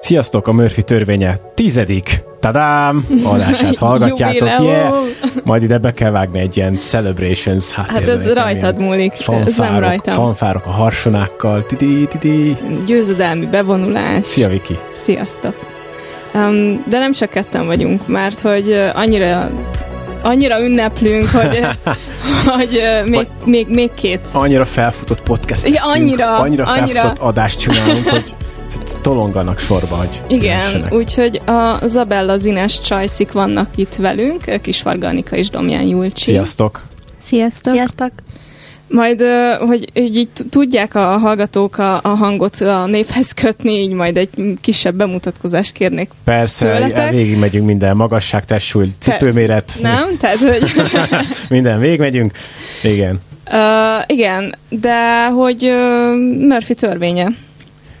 Sziasztok, a Murphy törvénye tizedik, tadám, adását hallgatjátok, yeah. Majd ide be kell vágni egy ilyen celebrations Hát ez rajtad múlik, ez nem rajtam. Fanfárok a harsonákkal, tidi, tidi. Győzedelmi bevonulás. Szia, Viki. Sziasztok. Um, de nem csak ketten vagyunk, mert hogy annyira annyira ünneplünk, hogy, hogy még, még, még két. Annyira felfutott podcast. Igen, annyira, annyira felfutott annyira. adást csinálunk, hogy tolonganak sorba, hogy Igen, úgyhogy a Zabella Zines Csajszik vannak itt velünk, Kisvarga Anika és Domján Julcsi. Sziasztok! Sziasztok! Sziasztok! Majd, hogy, hogy így tudják a hallgatók a, a hangot a névhez kötni, így majd egy kisebb bemutatkozást kérnék Persze, végig megyünk minden magasság, testsúly, cipőméret. Nem? Tehát, hogy... minden, végig megyünk. Igen. Uh, igen, de hogy uh, Murphy törvénye.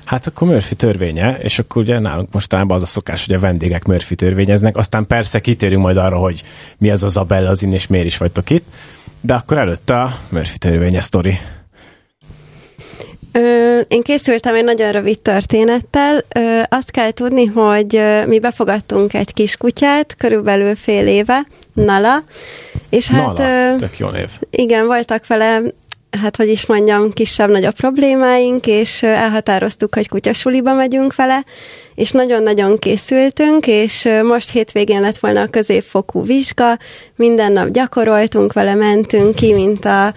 Hát akkor Murphy törvénye, és akkor ugye nálunk mostanában az a szokás, hogy a vendégek Murphy törvényeznek, aztán persze kitérünk majd arra, hogy mi az az Abella az és miért is vagytok itt, de akkor előtte a Murphy törvénye sztori. Ö, én készültem egy nagyon rövid történettel. Ö, azt kell tudni, hogy ö, mi befogadtunk egy kiskutyát, körülbelül fél éve, Nala, és hát... Nala, tök jó név. Igen, voltak vele hát hogy is mondjam, kisebb-nagyobb problémáink, és elhatároztuk, hogy kutyasuliba megyünk vele, és nagyon-nagyon készültünk, és most hétvégén lett volna a középfokú vizsga, minden nap gyakoroltunk vele, mentünk ki, mint a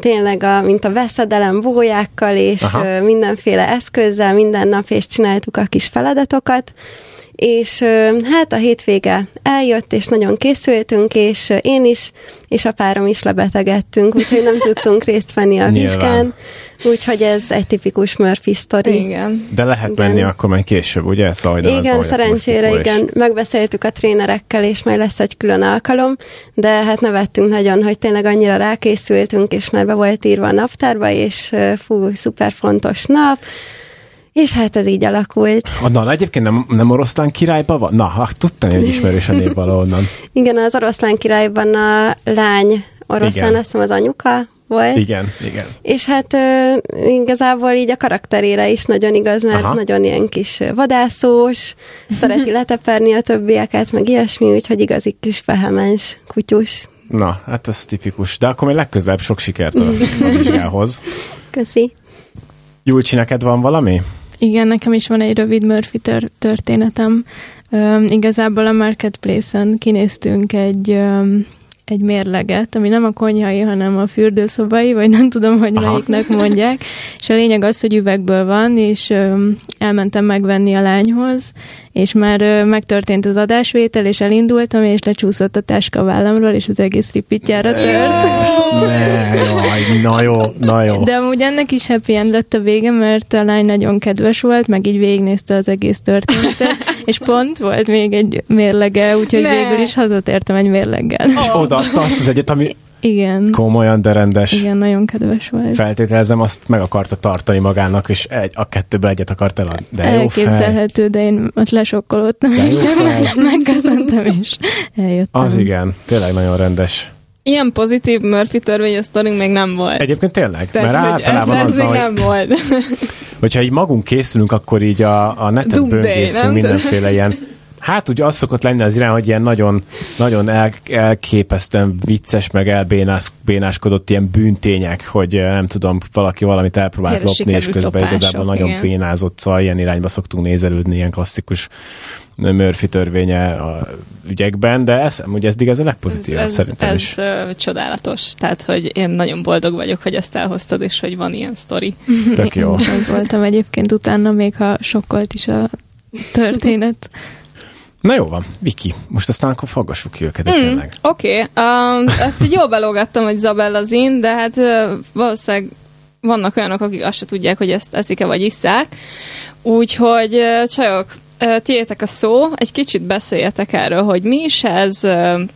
tényleg a, mint a veszedelem bójákkal, és Aha. mindenféle eszközzel minden nap, és csináltuk a kis feladatokat, és hát a hétvége eljött, és nagyon készültünk, és én is, és a párom is lebetegedtünk, úgyhogy nem tudtunk részt venni a vizsgán. Úgyhogy ez egy tipikus Murphy sztori. Igen. De lehet igen. menni akkor majd később, ugye? Szóval igen, szerencsére igen. Megbeszéltük a trénerekkel, és majd lesz egy külön alkalom, de hát nevettünk nagyon, hogy tényleg annyira rákészültünk, és már be volt írva a naptárba, és fú, szuper fontos nap, és hát ez így alakult. A Nala egyébként nem, nem oroszlán királyban van? Na, hát tudtam, hogy ismerős a név valahonnan. igen, az oroszlán királyban a lány oroszlán, igen. azt hiszem az anyuka volt. Igen, igen. És hát ö, igazából így a karakterére is nagyon igaz, mert Aha. nagyon ilyen kis vadászós, szereti leteperni a többieket, meg ilyesmi, úgyhogy igazi kis vehemens kutyus. Na, hát ez tipikus. De akkor még legközelebb sok sikert a, a vizsgához. Köszi. Julcsi, neked van valami? Igen, nekem is van egy rövid Murphy tör- történetem. Um, igazából a Marketplace-en kinéztünk egy um, egy mérleget, ami nem a konyhai, hanem a fürdőszobai, vagy nem tudom, hogy Aha. melyiknek mondják. És a lényeg az, hogy üvegből van, és ö, elmentem megvenni a lányhoz, és már ö, megtörtént az adásvétel, és elindultam, és lecsúszott a táska a vállamról, és az egész ripitjára tört. Ne, jaj, na jó, na jó. De amúgy ennek is happy end lett a vége, mert a lány nagyon kedves volt, meg így végignézte az egész történetet, és pont volt még egy mérlege, úgyhogy ne. végül is hazatértem egy mérleggel. És odaadta azt az egyet, ami igen. Komolyan, de rendes. Igen, nagyon kedves volt. Feltételezem, azt meg akarta tartani magának, és egy, a kettőből egyet akart eladni. De jó Elképzelhető, fej. de én ott lesokkolódtam, de és megköszöntem, és eljöttem. Az igen, tényleg nagyon rendes. Ilyen pozitív Murphy törvény sztorink még nem volt. Egyébként tényleg, Tehát, mert általában ez, ez az még van, nem hogy, volt. hogyha így magunk készülünk, akkor így a, a neten böngészünk mindenféle ilyen Hát ugye az szokott lenni az irány, hogy ilyen nagyon, nagyon el, elképesztően vicces, meg elbénáskodott ilyen bűntények, hogy nem tudom, valaki valamit elpróbált lopni, és közben lopások, igazából nagyon igen. bénázott, szóval ilyen irányba szoktunk nézelődni, ilyen klasszikus Murphy törvénye a ügyekben, de ez, ugye ez ez a legpozitívabb ez, szerintem ez, is. Ez csodálatos, tehát hogy én nagyon boldog vagyok, hogy ezt elhoztad, és hogy van ilyen sztori. Tök jó. Az voltam egyébként utána, még ha sokkolt is a történet. Na jó van, Viki, most aztán akkor faggassuk ki őket, mm, tényleg. Oké, okay. um, ezt így jól belógattam, hogy Zabella Zin, de hát uh, valószínűleg vannak olyanok, akik azt se tudják, hogy ezt eszik-e vagy isszák. Úgyhogy uh, csajok, tiétek a szó, egy kicsit beszéljetek erről, hogy mi is ez,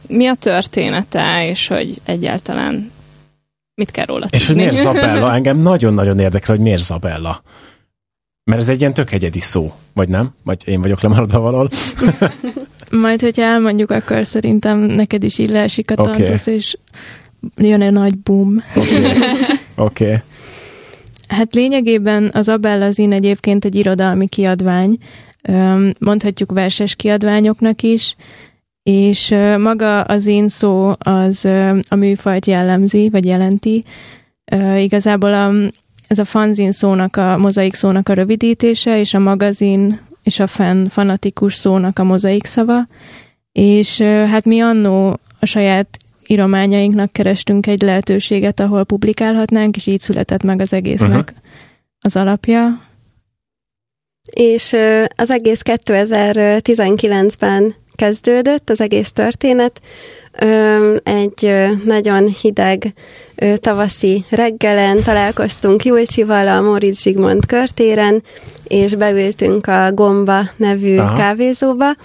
mi a története, és hogy egyáltalán mit kell róla És tudni. hogy miért Zabella? Engem nagyon-nagyon érdekel, hogy miért Zabella. Mert ez egy ilyen tök egyedi szó, vagy nem? Vagy én vagyok lemaradva valahol? Majd, hogyha elmondjuk, akkor szerintem neked is így leesik a okay. tantusz, és jön egy nagy boom. Oké. Okay. okay. Hát lényegében az Abella Zin egyébként egy irodalmi kiadvány, mondhatjuk verses kiadványoknak is, és maga az én szó az a műfajt jellemzi, vagy jelenti. Igazából a, ez a fanzin szónak, a mozaik szónak a rövidítése, és a magazin és a fan, fanatikus szónak a mozaik szava, és hát mi annó a saját írományainknak kerestünk egy lehetőséget, ahol publikálhatnánk, és így született meg az egésznek uh-huh. az alapja. És az egész 2019-ben kezdődött az egész történet. Egy nagyon hideg tavaszi reggelen találkoztunk Julcsival a Móricz Zsigmond körtéren, és beültünk a Gomba nevű Aha. kávézóba,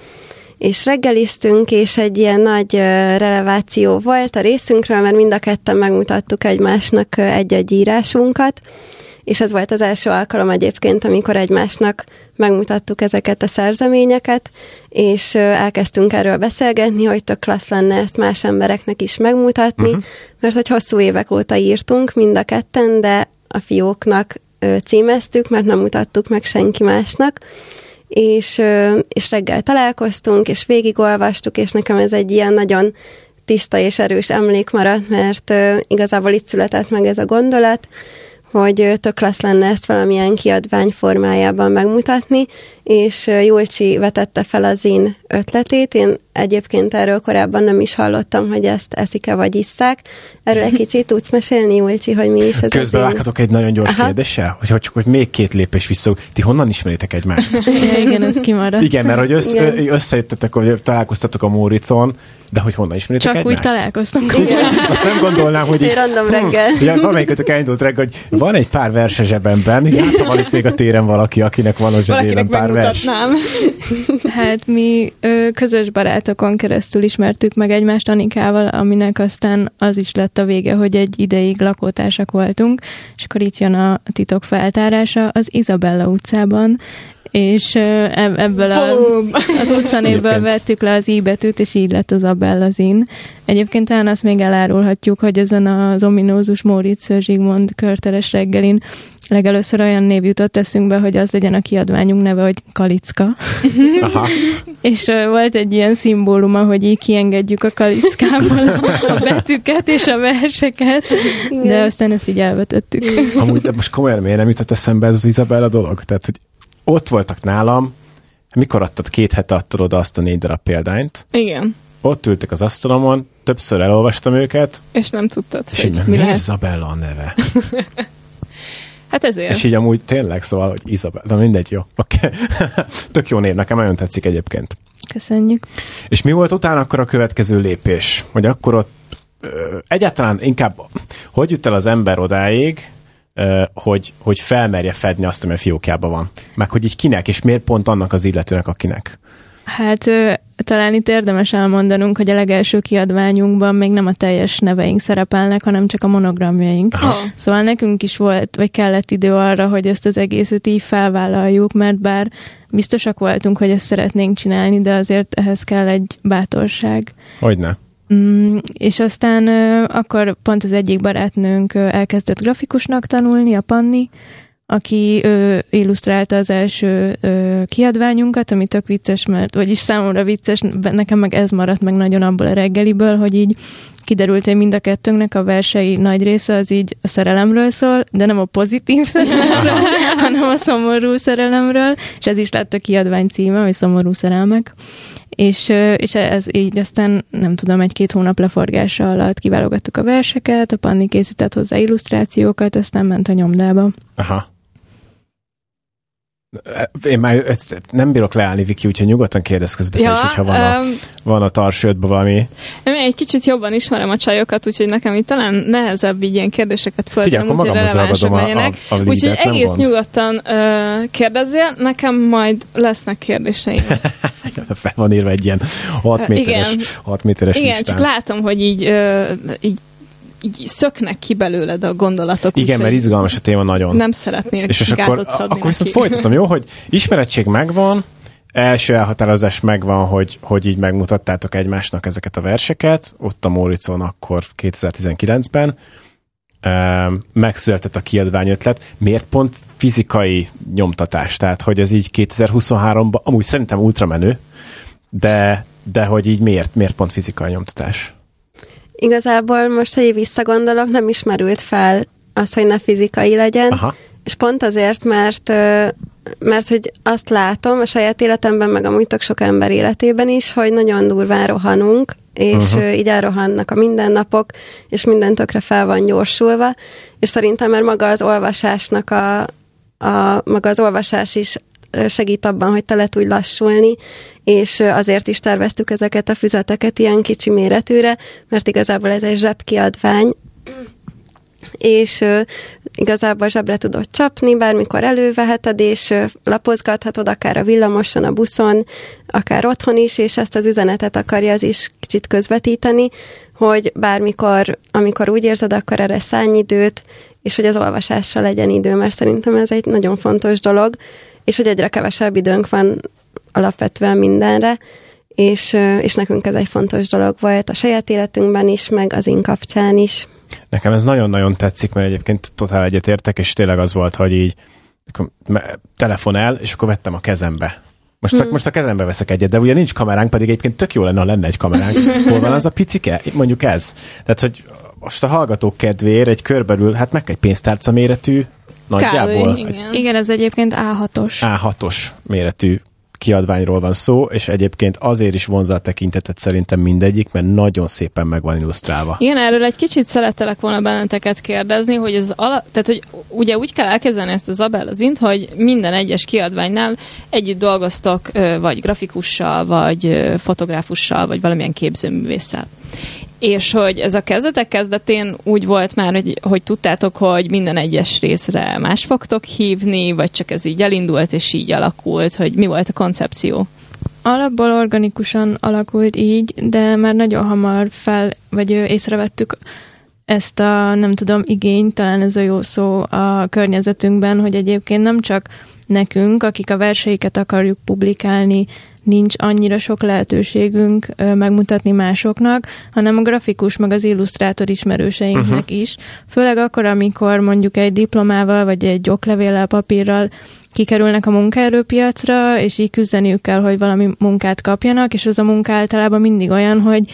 és reggeliztünk, és egy ilyen nagy releváció volt a részünkről, mert mind a ketten megmutattuk egymásnak egy-egy írásunkat, és ez volt az első alkalom egyébként, amikor egymásnak megmutattuk ezeket a szerzeményeket, és elkezdtünk erről beszélgetni, hogy tök klassz lenne ezt más embereknek is megmutatni, uh-huh. mert hogy hosszú évek óta írtunk mind a ketten, de a fióknak címeztük, mert nem mutattuk meg senki másnak, és, és reggel találkoztunk, és végigolvastuk, és nekem ez egy ilyen nagyon tiszta és erős emlék maradt, mert igazából itt született meg ez a gondolat, hogy tök klassz lenne ezt valamilyen kiadvány formájában megmutatni, és Julcsi vetette fel az én ötletét. Én egyébként erről korábban nem is hallottam, hogy ezt eszik-e vagy isszák. Erről egy kicsit tudsz mesélni, Julcsi, hogy mi is ez Közben vághatok egy nagyon gyors Aha. kérdéssel, hogy csak hogy még két lépés vissza. Ti honnan ismeritek egymást? igen, ez kimaradt. Igen, mert hogy össz, összejöttetek, hogy találkoztatok a Móricon, de hogy honnan ismeritek Csak egymást? úgy találkoztunk. Igen. Azt nem gondolnám, hogy... Így, random reggel. Hm, ja, valamelyikőtök elindult reggel, hogy van egy pár verse zsebemben, hát van itt még a téren valaki, akinek van a zsebében pár vers. Hát mi ö, közös barátokon keresztül ismertük meg egymást Anikával, aminek aztán az is lett a vége, hogy egy ideig lakótársak voltunk, és akkor itt jön a titok feltárása az Izabella utcában, és ebből a, az utcanévből vettük le az i íbetűt, és így lett az Abellazin. Egyébként talán azt még elárulhatjuk, hogy ezen az ominózus Móricz Zsigmond körteres reggelin legelőször olyan név jutott eszünkbe, hogy az legyen a kiadványunk neve, hogy Kalicka. Aha. és uh, volt egy ilyen szimbóluma, hogy így kiengedjük a Kalickából a betűket és a verseket, de aztán ezt így elvetettük. Amúgy de most komolyan miért nem jutott eszembe ez az Izabella dolog? Tehát, hogy ott voltak nálam, mikor adtad, két hete adtad oda azt a négy darab példányt. Igen. Ott ültek az asztalomon, többször elolvastam őket. És nem tudtad, és hogy mi lehet. Izabella a neve? Hát ezért. És így amúgy tényleg, szóval, hogy Izabella, de mindegy, jó. Okay. Tök jó név, nekem nagyon tetszik egyébként. Köszönjük. És mi volt utána akkor a következő lépés? Hogy akkor ott ö, egyáltalán inkább, hogy jut el az ember odáig, ö, hogy, hogy felmerje fedni azt, ami a fiókjában van? Meg hogy így kinek, és miért pont annak az illetőnek, akinek? Hát talán itt érdemes elmondanunk, hogy a legelső kiadványunkban még nem a teljes neveink szerepelnek, hanem csak a monogramjaink. Aha. Szóval nekünk is volt, vagy kellett idő arra, hogy ezt az egészet így felvállaljuk, mert bár biztosak voltunk, hogy ezt szeretnénk csinálni, de azért ehhez kell egy bátorság. Hogyne. Mm, és aztán akkor pont az egyik barátnőnk elkezdett grafikusnak tanulni, a Panni, aki ö, illusztrálta az első ö, kiadványunkat, ami tök vicces, mert, vagyis számomra vicces, nekem meg ez maradt meg nagyon abból a reggeliből, hogy így kiderült, hogy mind a kettőnknek a versei nagy része az így a szerelemről szól, de nem a pozitív szerelemről, hanem a szomorú szerelemről, és ez is lett a kiadvány címe, hogy szomorú szerelmek. És, és ez így aztán, nem tudom, egy-két hónap leforgása alatt kiválogattuk a verseket, a Panni készített hozzá illusztrációkat, aztán ment a nyomdába. Aha. Én már ezt nem bírok leállni, Viki, úgyhogy nyugodtan kérdez közben ja, is, hogyha van a, um, van a tarsődben valami. Én egy kicsit jobban ismerem a csajokat, úgyhogy nekem itt talán nehezebb így ilyen kérdéseket föltenni, úgyhogy relevánsabb legyenek. A, a, a úgyhogy egész gond. nyugodtan uh, kérdezzél, nekem majd lesznek kérdéseim. Fel van írva egy ilyen 6 méteres, igen. 6 méteres Igen, listán. csak látom, hogy így, uh, így így szöknek ki belőled a gondolatok. Igen, mert izgalmas a téma nagyon. Nem szeretnél és, és akkor, akkor viszont folytatom, jó, hogy ismerettség megvan, első elhatározás megvan, hogy, hogy így megmutattátok egymásnak ezeket a verseket, ott a Móricon akkor 2019-ben, megszületett a kiadványötlet, miért pont fizikai nyomtatás? Tehát, hogy ez így 2023-ban, amúgy szerintem ultramenő, de, de hogy így miért, miért pont fizikai nyomtatás? Igazából most, hogy visszagondolok, nem ismerült fel az, hogy ne fizikai legyen, Aha. és pont azért, mert mert hogy azt látom a saját életemben, meg amúgy tök sok ember életében is, hogy nagyon durván rohanunk, és uh-huh. így elrohannak a mindennapok, és minden tökre fel van gyorsulva, és szerintem mert maga az olvasásnak a, a maga az olvasás is segít abban, hogy te le tudj lassulni, és azért is terveztük ezeket a füzeteket ilyen kicsi méretűre, mert igazából ez egy zsebkiadvány, és uh, igazából zsebre tudod csapni, bármikor előveheted, és lapozgathatod akár a villamoson, a buszon, akár otthon is, és ezt az üzenetet akarja az is kicsit közvetíteni, hogy bármikor, amikor úgy érzed, akkor erre szállj időt, és hogy az olvasásra legyen idő, mert szerintem ez egy nagyon fontos dolog, és hogy egyre kevesebb időnk van alapvetően mindenre, és, és nekünk ez egy fontos dolog volt a saját életünkben is, meg az én kapcsán is. Nekem ez nagyon-nagyon tetszik, mert egyébként totál egyetértek, és tényleg az volt, hogy így telefonál, és akkor vettem a kezembe. Most, hmm. most a kezembe veszek egyet, de ugye nincs kameránk, pedig egyébként tök jó lenne, ha lenne egy kameránk. Hol van az a picike? Mondjuk ez. Tehát, hogy most a hallgatók kedvéért egy körbelül, hát meg egy pénztárca méretű, nagyjából. Kb, igen. igen, ez egyébként A6-os. A6-os méretű kiadványról van szó, és egyébként azért is vonza a tekintetet szerintem mindegyik, mert nagyon szépen meg van illusztrálva. Igen, erről egy kicsit szerettelek volna benneteket kérdezni, hogy ez ala, tehát, hogy ugye úgy kell elkezdeni ezt a Zabel az int, hogy minden egyes kiadványnál együtt dolgoztok, vagy grafikussal, vagy fotográfussal, vagy valamilyen képzőművésszel és hogy ez a kezdetek kezdetén úgy volt már, hogy, hogy tudtátok, hogy minden egyes részre más fogtok hívni, vagy csak ez így elindult, és így alakult, hogy mi volt a koncepció? Alapból organikusan alakult így, de már nagyon hamar fel, vagy észrevettük ezt a, nem tudom, igényt, talán ez a jó szó a környezetünkben, hogy egyébként nem csak nekünk, akik a verseiket akarjuk publikálni, nincs annyira sok lehetőségünk megmutatni másoknak, hanem a grafikus, meg az illusztrátor ismerőseinknek uh-huh. is. Főleg akkor, amikor mondjuk egy diplomával, vagy egy oklevéllel, papírral kikerülnek a munkaerőpiacra, és így küzdeniük kell, hogy valami munkát kapjanak, és az a munka általában mindig olyan, hogy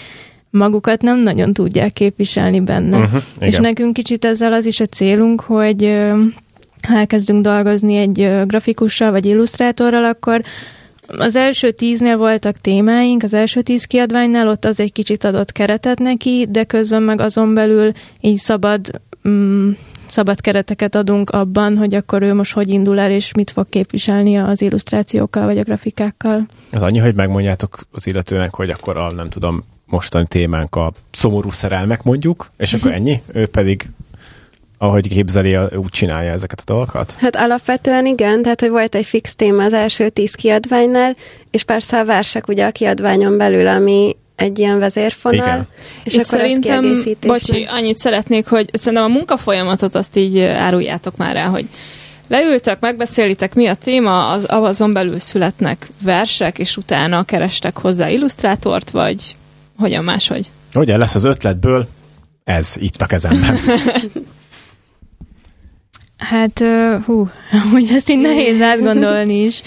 magukat nem nagyon tudják képviselni benne. Uh-huh, és nekünk kicsit ezzel az is a célunk, hogy ha elkezdünk dolgozni egy grafikussal vagy illusztrátorral, akkor az első tíznél voltak témáink, az első tíz kiadványnál ott az egy kicsit adott keretet neki, de közben meg azon belül így szabad, mm, szabad kereteket adunk abban, hogy akkor ő most hogy indul el, és mit fog képviselni az illusztrációkkal, vagy a grafikákkal. Az annyi, hogy megmondjátok az illetőnek, hogy akkor a, nem tudom, mostani témánk a szomorú szerelmek mondjuk, és akkor ennyi, ő pedig ahogy képzeli, úgy csinálja ezeket a dolgokat? Hát alapvetően igen, tehát hogy volt egy fix téma az első tíz kiadványnál, és persze a versek ugye a kiadványon belül, ami egy ilyen vezérfonal, Igen. és Itt akkor szerintem, ezt Bocsi, annyit szeretnék, hogy szerintem a munkafolyamatot azt így áruljátok már el, hogy leültek, megbeszélitek, mi a téma, az, azon belül születnek versek, és utána kerestek hozzá illusztrátort, vagy hogyan máshogy? Ugye lesz az ötletből ez itt a kezemben. Hát, hú, hogy ezt így nehéz átgondolni is,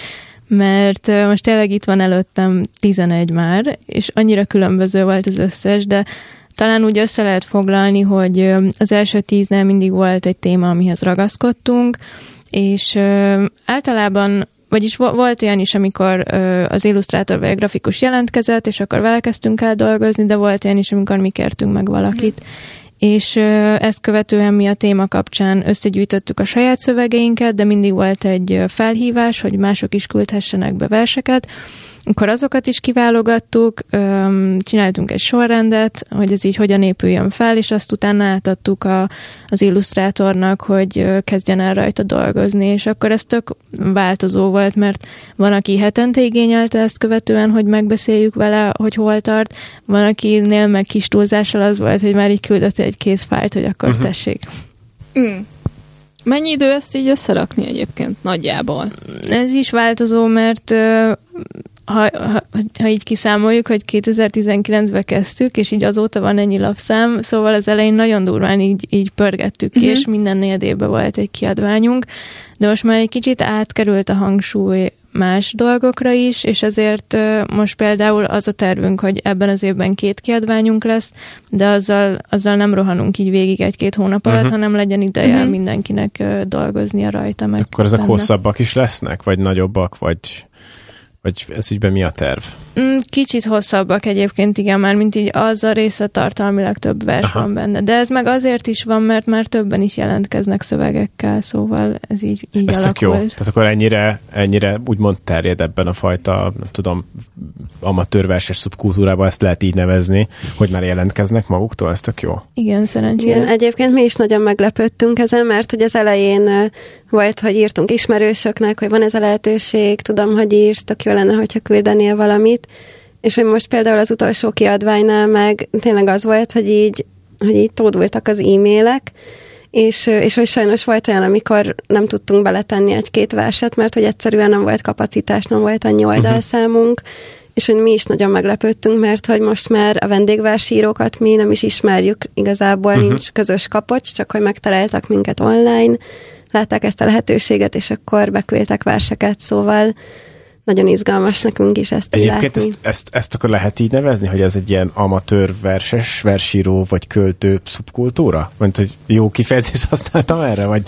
mert most tényleg itt van előttem 11 már, és annyira különböző volt az összes, de talán úgy össze lehet foglalni, hogy az első tíznél mindig volt egy téma, amihez ragaszkodtunk, és általában vagyis volt olyan is, amikor az illusztrátor vagy a grafikus jelentkezett, és akkor vele kezdtünk el dolgozni, de volt olyan is, amikor mi kértünk meg valakit. Mm és ezt követően mi a téma kapcsán összegyűjtöttük a saját szövegeinket, de mindig volt egy felhívás, hogy mások is küldhessenek be verseket, akkor azokat is kiválogattuk, csináltunk egy sorrendet, hogy ez így hogyan épüljön fel, és azt utána átadtuk a, az illusztrátornak, hogy kezdjen el rajta dolgozni, és akkor ez tök változó volt, mert van, aki hetente igényelte ezt követően, hogy megbeszéljük vele, hogy hol tart, van, akinél meg kis túlzással az volt, hogy már így küldött egy kész fájlt, hogy akkor uh-huh. tessék. Mm. Mennyi idő ezt így összerakni egyébként nagyjából? Ez is változó, mert ha, ha, ha így kiszámoljuk, hogy 2019-ben kezdtük, és így azóta van ennyi lapszám, szóval az elején nagyon durván így, így pörgettük ki, uh-huh. és minden négyedében volt egy kiadványunk, de most már egy kicsit átkerült a hangsúly más dolgokra is, és ezért most például az a tervünk, hogy ebben az évben két kiadványunk lesz, de azzal, azzal nem rohanunk így végig egy-két hónap alatt, uh-huh. hanem legyen ideje uh-huh. mindenkinek dolgoznia rajta. Meg Akkor ezek benne. hosszabbak is lesznek, vagy nagyobbak, vagy vagy ez ügyben mi a terv? Mm, kicsit hosszabbak egyébként, igen, már mint így az a része tartalmilag több vers Aha. van benne. De ez meg azért is van, mert már többen is jelentkeznek szövegekkel, szóval ez így, így ez alakult. jó. Tehát akkor ennyire, ennyire úgymond terjed ebben a fajta, nem tudom, amatőrverses szubkultúrában ezt lehet így nevezni, hogy már jelentkeznek maguktól, ez tök jó. Igen, szerencsére. Igen, egyébként mi is nagyon meglepődtünk ezen, mert hogy az elején volt, hogy írtunk ismerősöknek, hogy van ez a lehetőség, tudom, hogy írsz, tök jó lenne, hogyha küldenél valamit, és hogy most például az utolsó kiadványnál meg tényleg az volt, hogy így, hogy így tódultak az e-mailek, és, és hogy sajnos volt olyan, amikor nem tudtunk beletenni egy-két verset, mert hogy egyszerűen nem volt kapacitás, nem volt annyi mhm. oldalszámunk, uh-huh. és hogy mi is nagyon meglepődtünk, mert hogy most már a vendégversírókat mi nem is ismerjük, igazából uh-huh. nincs közös kapocs, csak hogy megtaláltak minket online, látták ezt a lehetőséget, és akkor beküldtek verseket, szóval nagyon izgalmas nekünk is ezt Egyébként ezt, ezt, ezt akkor lehet így nevezni, hogy ez egy ilyen amatőr verses, versíró vagy költő szubkultúra? Mert hogy jó kifejezést használtam erre, vagy...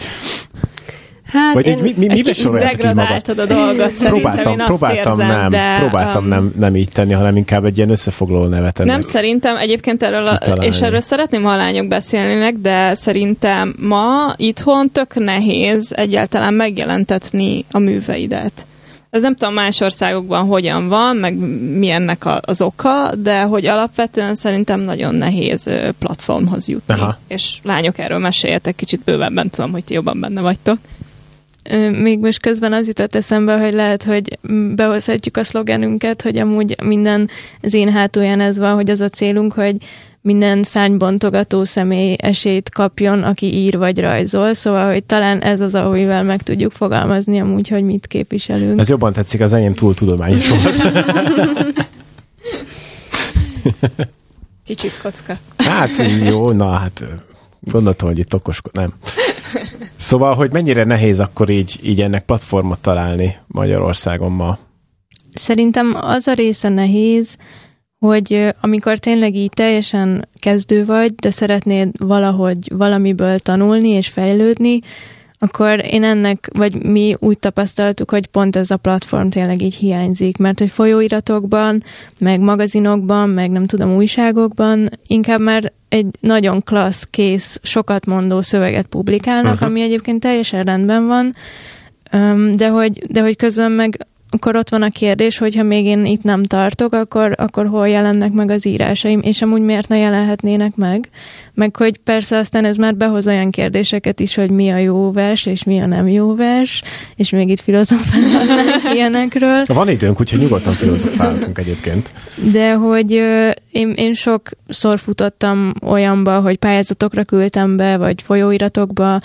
Hát Vagy én, egy, mi, mi, mi degradáltad a dolgot szerintem, próbáltam, én azt próbáltam érzem, nem, de, próbáltam um, nem, nem így tenni, hanem inkább egy ilyen összefoglaló nevet ennek. Nem szerintem, egyébként erről, a, és erről szeretném, ha a lányok beszélnének, de szerintem ma itthon tök nehéz egyáltalán megjelentetni a műveidet. Ez nem tudom más országokban hogyan van, meg mi ennek az oka, de hogy alapvetően szerintem nagyon nehéz platformhoz jutni. Aha. És lányok erről meséljetek kicsit bővebben, tudom, hogy ti jobban benne vagytok. Még most közben az jutott eszembe, hogy lehet, hogy behozhatjuk a szlogenünket, hogy amúgy minden az én hátulján ez van, hogy az a célunk, hogy minden szárnybontogató személy esélyt kapjon, aki ír vagy rajzol, szóval, hogy talán ez az, amivel meg tudjuk fogalmazni amúgy, hogy mit képviselünk. Ez jobban tetszik, az enyém túl tudományos volt. Kicsit kocka. Hát jó, na hát gondoltam, hogy itt okos, nem. Szóval, hogy mennyire nehéz akkor így, így ennek platformot találni Magyarországon ma? Szerintem az a része nehéz, hogy amikor tényleg így teljesen kezdő vagy, de szeretnéd valahogy valamiből tanulni és fejlődni, akkor én ennek, vagy mi úgy tapasztaltuk, hogy pont ez a platform tényleg így hiányzik, mert hogy folyóiratokban, meg magazinokban, meg nem tudom, újságokban inkább már egy nagyon klassz, kész, sokat mondó szöveget publikálnak, uh-huh. ami egyébként teljesen rendben van, de hogy, de hogy közben meg akkor ott van a kérdés, hogy ha még én itt nem tartok, akkor, akkor hol jelennek meg az írásaim, és amúgy miért ne jelenhetnének meg. Meg hogy persze aztán ez már behoz olyan kérdéseket is, hogy mi a jó vers, és mi a nem jó vers, és még itt filozofálnak ilyenekről. Van időnk, úgyhogy nyugodtan filozofáltunk egyébként. De hogy én, én sokszor futottam olyanba, hogy pályázatokra küldtem be, vagy folyóiratokba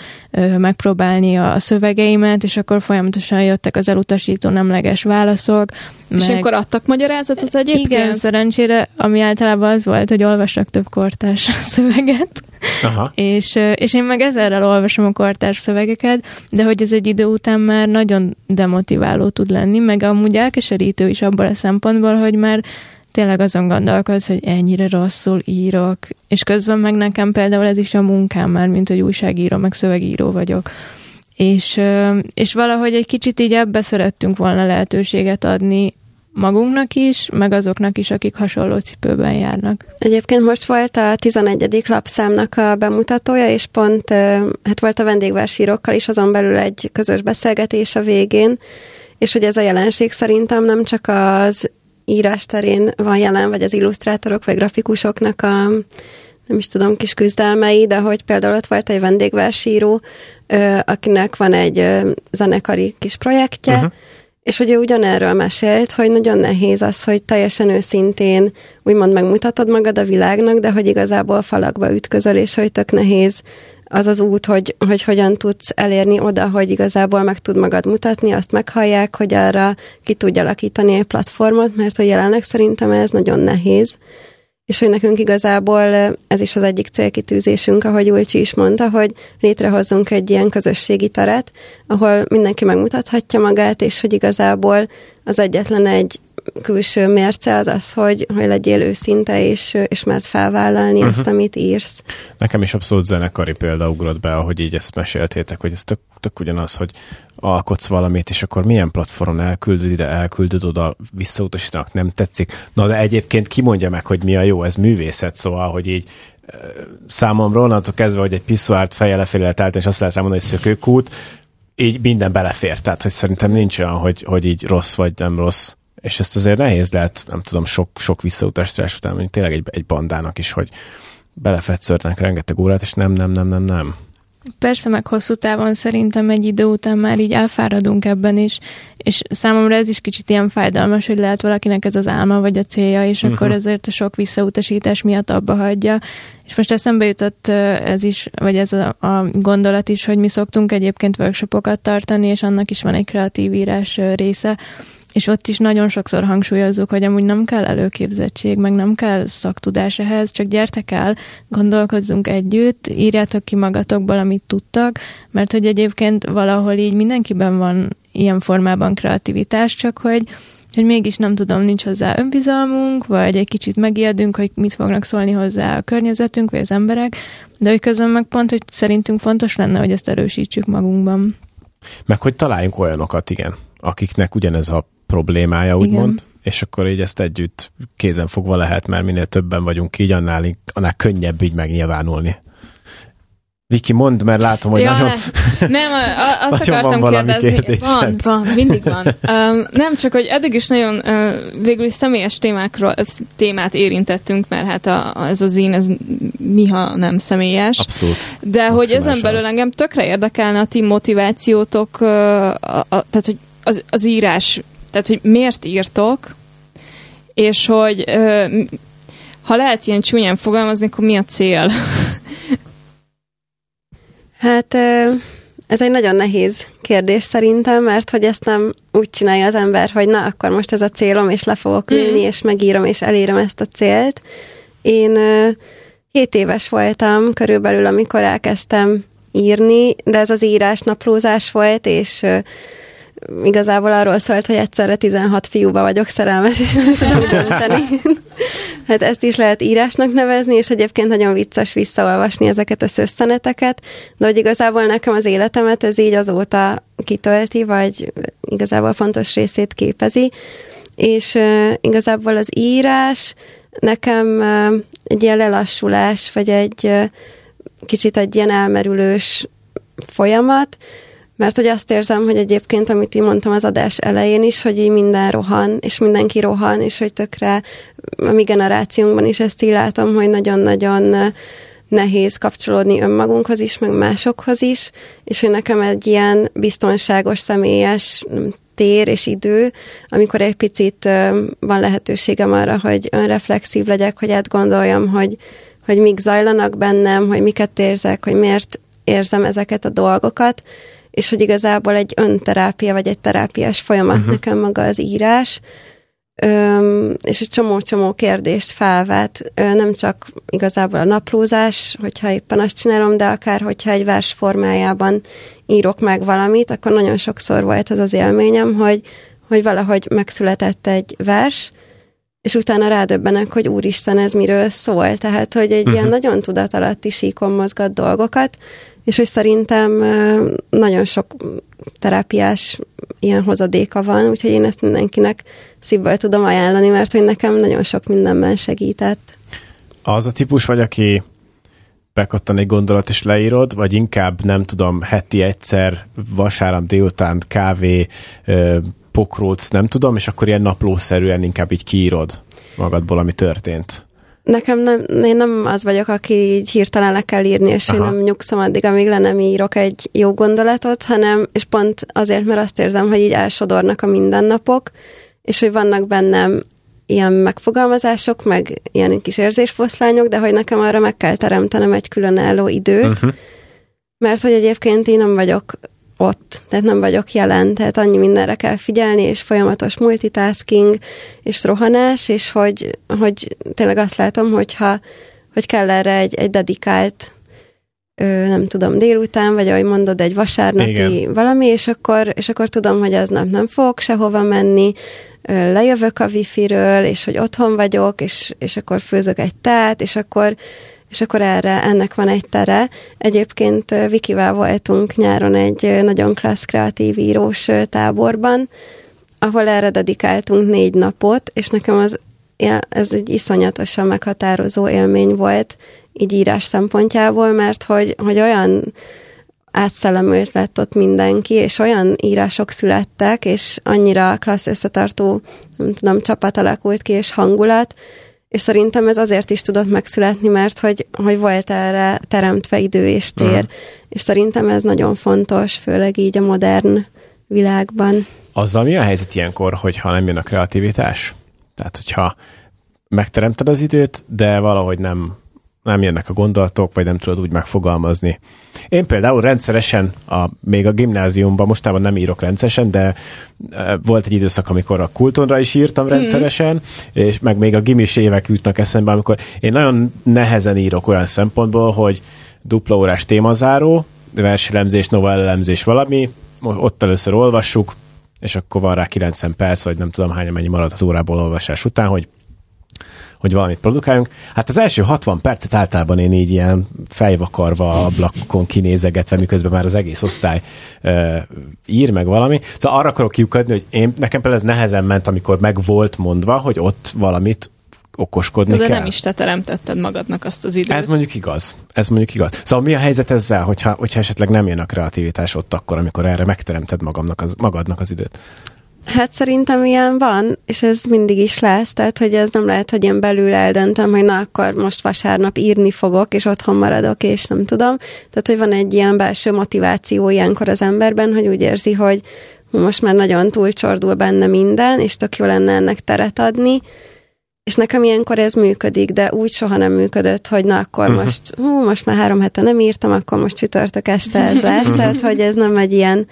megpróbálni a szövegeimet, és akkor folyamatosan jöttek az elutasító nemleges válaszok. És meg... akkor adtak magyarázatot egyébként? Igen, szerencsére, ami általában az volt, hogy olvassak több kortárs szöveget. Aha. És, és én meg ezerrel olvasom a kortárs szövegeket, de hogy ez egy idő után már nagyon demotiváló tud lenni, meg amúgy elkeserítő is abban a szempontból, hogy már tényleg azon gondolkodsz, hogy ennyire rosszul írok, és közben meg nekem például ez is a munkám már, mint hogy újságíró, meg szövegíró vagyok. És, és valahogy egy kicsit így ebbe szerettünk volna lehetőséget adni magunknak is, meg azoknak is, akik hasonló cipőben járnak. Egyébként most volt a 11. lapszámnak a bemutatója, és pont hát volt a vendégversírókkal is azon belül egy közös beszélgetés a végén, és hogy ez a jelenség szerintem nem csak az írás terén van jelen, vagy az illusztrátorok, vagy grafikusoknak a nem is tudom, kis küzdelmei, de hogy például ott volt egy vendégversíró, akinek van egy zenekari kis projektje, uh-huh. és hogy ő ugyanerről mesélt, hogy nagyon nehéz az, hogy teljesen őszintén úgymond megmutatod magad a világnak, de hogy igazából falakba ütközöl, és hogy tök nehéz az az út, hogy, hogy hogyan tudsz elérni oda, hogy igazából meg tud magad mutatni, azt meghallják, hogy arra ki tudja alakítani egy platformot, mert hogy jelenleg szerintem ez nagyon nehéz és hogy nekünk igazából ez is az egyik célkitűzésünk, ahogy Ulcsi is mondta, hogy létrehozzunk egy ilyen közösségi teret, ahol mindenki megmutathatja magát, és hogy igazából az egyetlen egy külső mérce az az, hogy, hogy legyél őszinte, és, és mert felvállalni uh-huh. azt, amit írsz. Nekem is abszolút zenekari példa ugrott be, ahogy így ezt meséltétek, hogy ez tök, tök ugyanaz, hogy alkotsz valamit, és akkor milyen platformon elküldöd ide, elküldöd oda, visszautasítanak, nem tetszik. Na de egyébként ki mondja meg, hogy mi a jó, ez művészet, szóval, hogy így számomra onnantól kezdve, hogy egy piszuárt feje lefelé állt, és azt lehet rá mondani, hogy szökőkút, így minden belefér. Tehát, hogy szerintem nincs olyan, hogy, hogy így rossz vagy nem rossz. És ezt azért nehéz lehet, nem tudom, sok, sok visszautasítás után, mondjuk tényleg egy, egy bandának is, hogy belefetszörnek rengeteg órát, és nem, nem, nem, nem, nem. Persze, meg hosszú távon szerintem egy idő után már így elfáradunk ebben is, és számomra ez is kicsit ilyen fájdalmas, hogy lehet valakinek ez az álma vagy a célja, és uh-huh. akkor ezért a sok visszautasítás miatt abba hagyja. És most eszembe jutott ez is, vagy ez a, a gondolat is, hogy mi szoktunk egyébként workshopokat tartani, és annak is van egy kreatív írás része, és ott is nagyon sokszor hangsúlyozzuk, hogy amúgy nem kell előképzettség, meg nem kell szaktudás ehhez, csak gyertek el, gondolkozzunk együtt, írjátok ki magatokból, amit tudtak, mert hogy egyébként valahol így mindenkiben van ilyen formában kreativitás, csak hogy hogy mégis nem tudom, nincs hozzá önbizalmunk, vagy egy kicsit megijedünk, hogy mit fognak szólni hozzá a környezetünk, vagy az emberek, de hogy közben meg pont, hogy szerintünk fontos lenne, hogy ezt erősítsük magunkban. Meg hogy találjunk olyanokat, igen, akiknek ugyanez a problémája, úgymond, és akkor így ezt együtt kézen fogva lehet, mert minél többen vagyunk így, annál, annál könnyebb így megnyilvánulni. Viki, mondd, mert látom, hogy ja, nagyon... Nem, azt akartam van kérdezni. Kérdésed. Van, van, mindig van. Um, nem, csak hogy eddig is nagyon uh, végül is személyes témákról, témát érintettünk, mert hát a, ez az én, ez miha nem személyes. Abszolút. De hogy ezen belül az. engem tökre érdekelne a ti motivációtok, uh, a, a, tehát hogy az, az írás tehát, hogy miért írtok, és hogy ö, ha lehet ilyen csúnyán fogalmazni, akkor mi a cél? Hát ez egy nagyon nehéz kérdés szerintem, mert hogy ezt nem úgy csinálja az ember, hogy na, akkor most ez a célom, és le fogok ülni, mm. és megírom, és elérem ezt a célt. Én 7 éves voltam körülbelül, amikor elkezdtem írni, de ez az írás naplózás volt, és igazából arról szólt, hogy egyszerre 16 fiúba vagyok szerelmes, és nem tudom dönteni. hát ezt is lehet írásnak nevezni, és egyébként nagyon vicces visszaolvasni ezeket a szösszeneteket, de hogy igazából nekem az életemet ez így azóta kitölti, vagy igazából fontos részét képezi, és uh, igazából az írás nekem uh, egy ilyen lelassulás, vagy egy uh, kicsit egy ilyen elmerülős folyamat, mert hogy azt érzem, hogy egyébként, amit én mondtam az adás elején is, hogy így minden rohan, és mindenki rohan, és hogy tökre a mi generációnkban is ezt így látom, hogy nagyon-nagyon nehéz kapcsolódni önmagunkhoz is, meg másokhoz is, és hogy nekem egy ilyen biztonságos, személyes tér és idő, amikor egy picit van lehetőségem arra, hogy önreflexív legyek, hogy átgondoljam, hogy, hogy mik zajlanak bennem, hogy miket érzek, hogy miért érzem ezeket a dolgokat, és hogy igazából egy önterápia, vagy egy terápiás folyamat uh-huh. nekem maga az írás, Öm, és egy csomó-csomó kérdést felvet, Ö, nem csak igazából a naplózás, hogyha éppen azt csinálom, de akár hogyha egy vers formájában írok meg valamit, akkor nagyon sokszor volt az az élményem, hogy, hogy valahogy megszületett egy vers, és utána rádöbbenek, hogy úristen, ez miről szól. Tehát, hogy egy uh-huh. ilyen nagyon tudatalatti síkon mozgat dolgokat, és hogy szerintem nagyon sok terápiás ilyen hozadéka van, úgyhogy én ezt mindenkinek szívből tudom ajánlani, mert hogy nekem nagyon sok mindenben segített. Az a típus vagy, aki bekattan egy gondolat és leírod, vagy inkább nem tudom, heti egyszer, vasárnap délután kávé, pokróc, nem tudom, és akkor ilyen naplószerűen inkább így kiírod magadból, ami történt. Nekem nem, én nem az vagyok, aki így hirtelen le kell írni, és Aha. én nem nyugszom addig, amíg le nem írok egy jó gondolatot, hanem, és pont azért, mert azt érzem, hogy így elsodornak a mindennapok, és hogy vannak bennem ilyen megfogalmazások, meg ilyen kis érzésfoszlányok, de hogy nekem arra meg kell teremtenem egy különálló időt, uh-huh. mert hogy egyébként én nem vagyok ott, tehát nem vagyok jelen, tehát annyi mindenre kell figyelni, és folyamatos multitasking, és rohanás, és hogy, hogy tényleg azt látom, hogyha, hogy kell erre egy, egy dedikált nem tudom, délután, vagy ahogy mondod, egy vasárnapi Igen. valami, és akkor, és akkor tudom, hogy aznap nem fogok sehova menni, lejövök a wifi-ről, és hogy otthon vagyok, és, és akkor főzök egy tát, és akkor, és akkor erre, ennek van egy tere. Egyébként Vikivel voltunk nyáron egy nagyon klassz kreatív írós táborban, ahol erre dedikáltunk négy napot, és nekem az, ez egy iszonyatosan meghatározó élmény volt, így írás szempontjából, mert hogy, hogy olyan átszellemült lett ott mindenki, és olyan írások születtek, és annyira klassz összetartó, nem tudom, csapat alakult ki, és hangulat, és szerintem ez azért is tudott megszületni, mert hogy, hogy volt erre teremtve idő és tér, uh-huh. és szerintem ez nagyon fontos, főleg így a modern világban. Azzal mi a helyzet ilyenkor, hogyha nem jön a kreativitás? Tehát, hogyha megteremted az időt, de valahogy nem nem jönnek a gondolatok, vagy nem tudod úgy megfogalmazni. Én például rendszeresen, a, még a gimnáziumban, mostában nem írok rendszeresen, de e, volt egy időszak, amikor a kultonra is írtam mm. rendszeresen, és meg még a gimis évek jutnak eszembe, amikor én nagyon nehezen írok olyan szempontból, hogy dupla órás témazáró, verselemzés, novellemzés, valami, ott először olvassuk, és akkor van rá 90 perc, vagy nem tudom hány mennyi marad az órából olvasás után, hogy hogy valamit produkáljunk. Hát az első 60 percet általában én így ilyen fejvakarva ablakon kinézegetve, miközben már az egész osztály uh, ír meg valami. Szóval arra akarok kiukadni, hogy én, nekem például ez nehezen ment, amikor meg volt mondva, hogy ott valamit okoskodni De kell. nem is te teremtetted magadnak azt az időt. Ez mondjuk igaz. Ez mondjuk igaz. Szóval mi a helyzet ezzel, hogyha, hogyha esetleg nem jön a kreativitás ott akkor, amikor erre megteremted magamnak az, magadnak az időt? Hát szerintem ilyen van, és ez mindig is lesz, tehát hogy ez nem lehet, hogy én belül eldöntöm, hogy na akkor most vasárnap írni fogok, és otthon maradok, és nem tudom. Tehát, hogy van egy ilyen belső motiváció ilyenkor az emberben, hogy úgy érzi, hogy most már nagyon túlcsordul benne minden, és tök jó lenne ennek teret adni, és nekem ilyenkor ez működik, de úgy soha nem működött, hogy na akkor uh-huh. most, hú, most már három hete nem írtam, akkor most csütörtök este ez lesz, tehát hogy ez nem egy ilyen,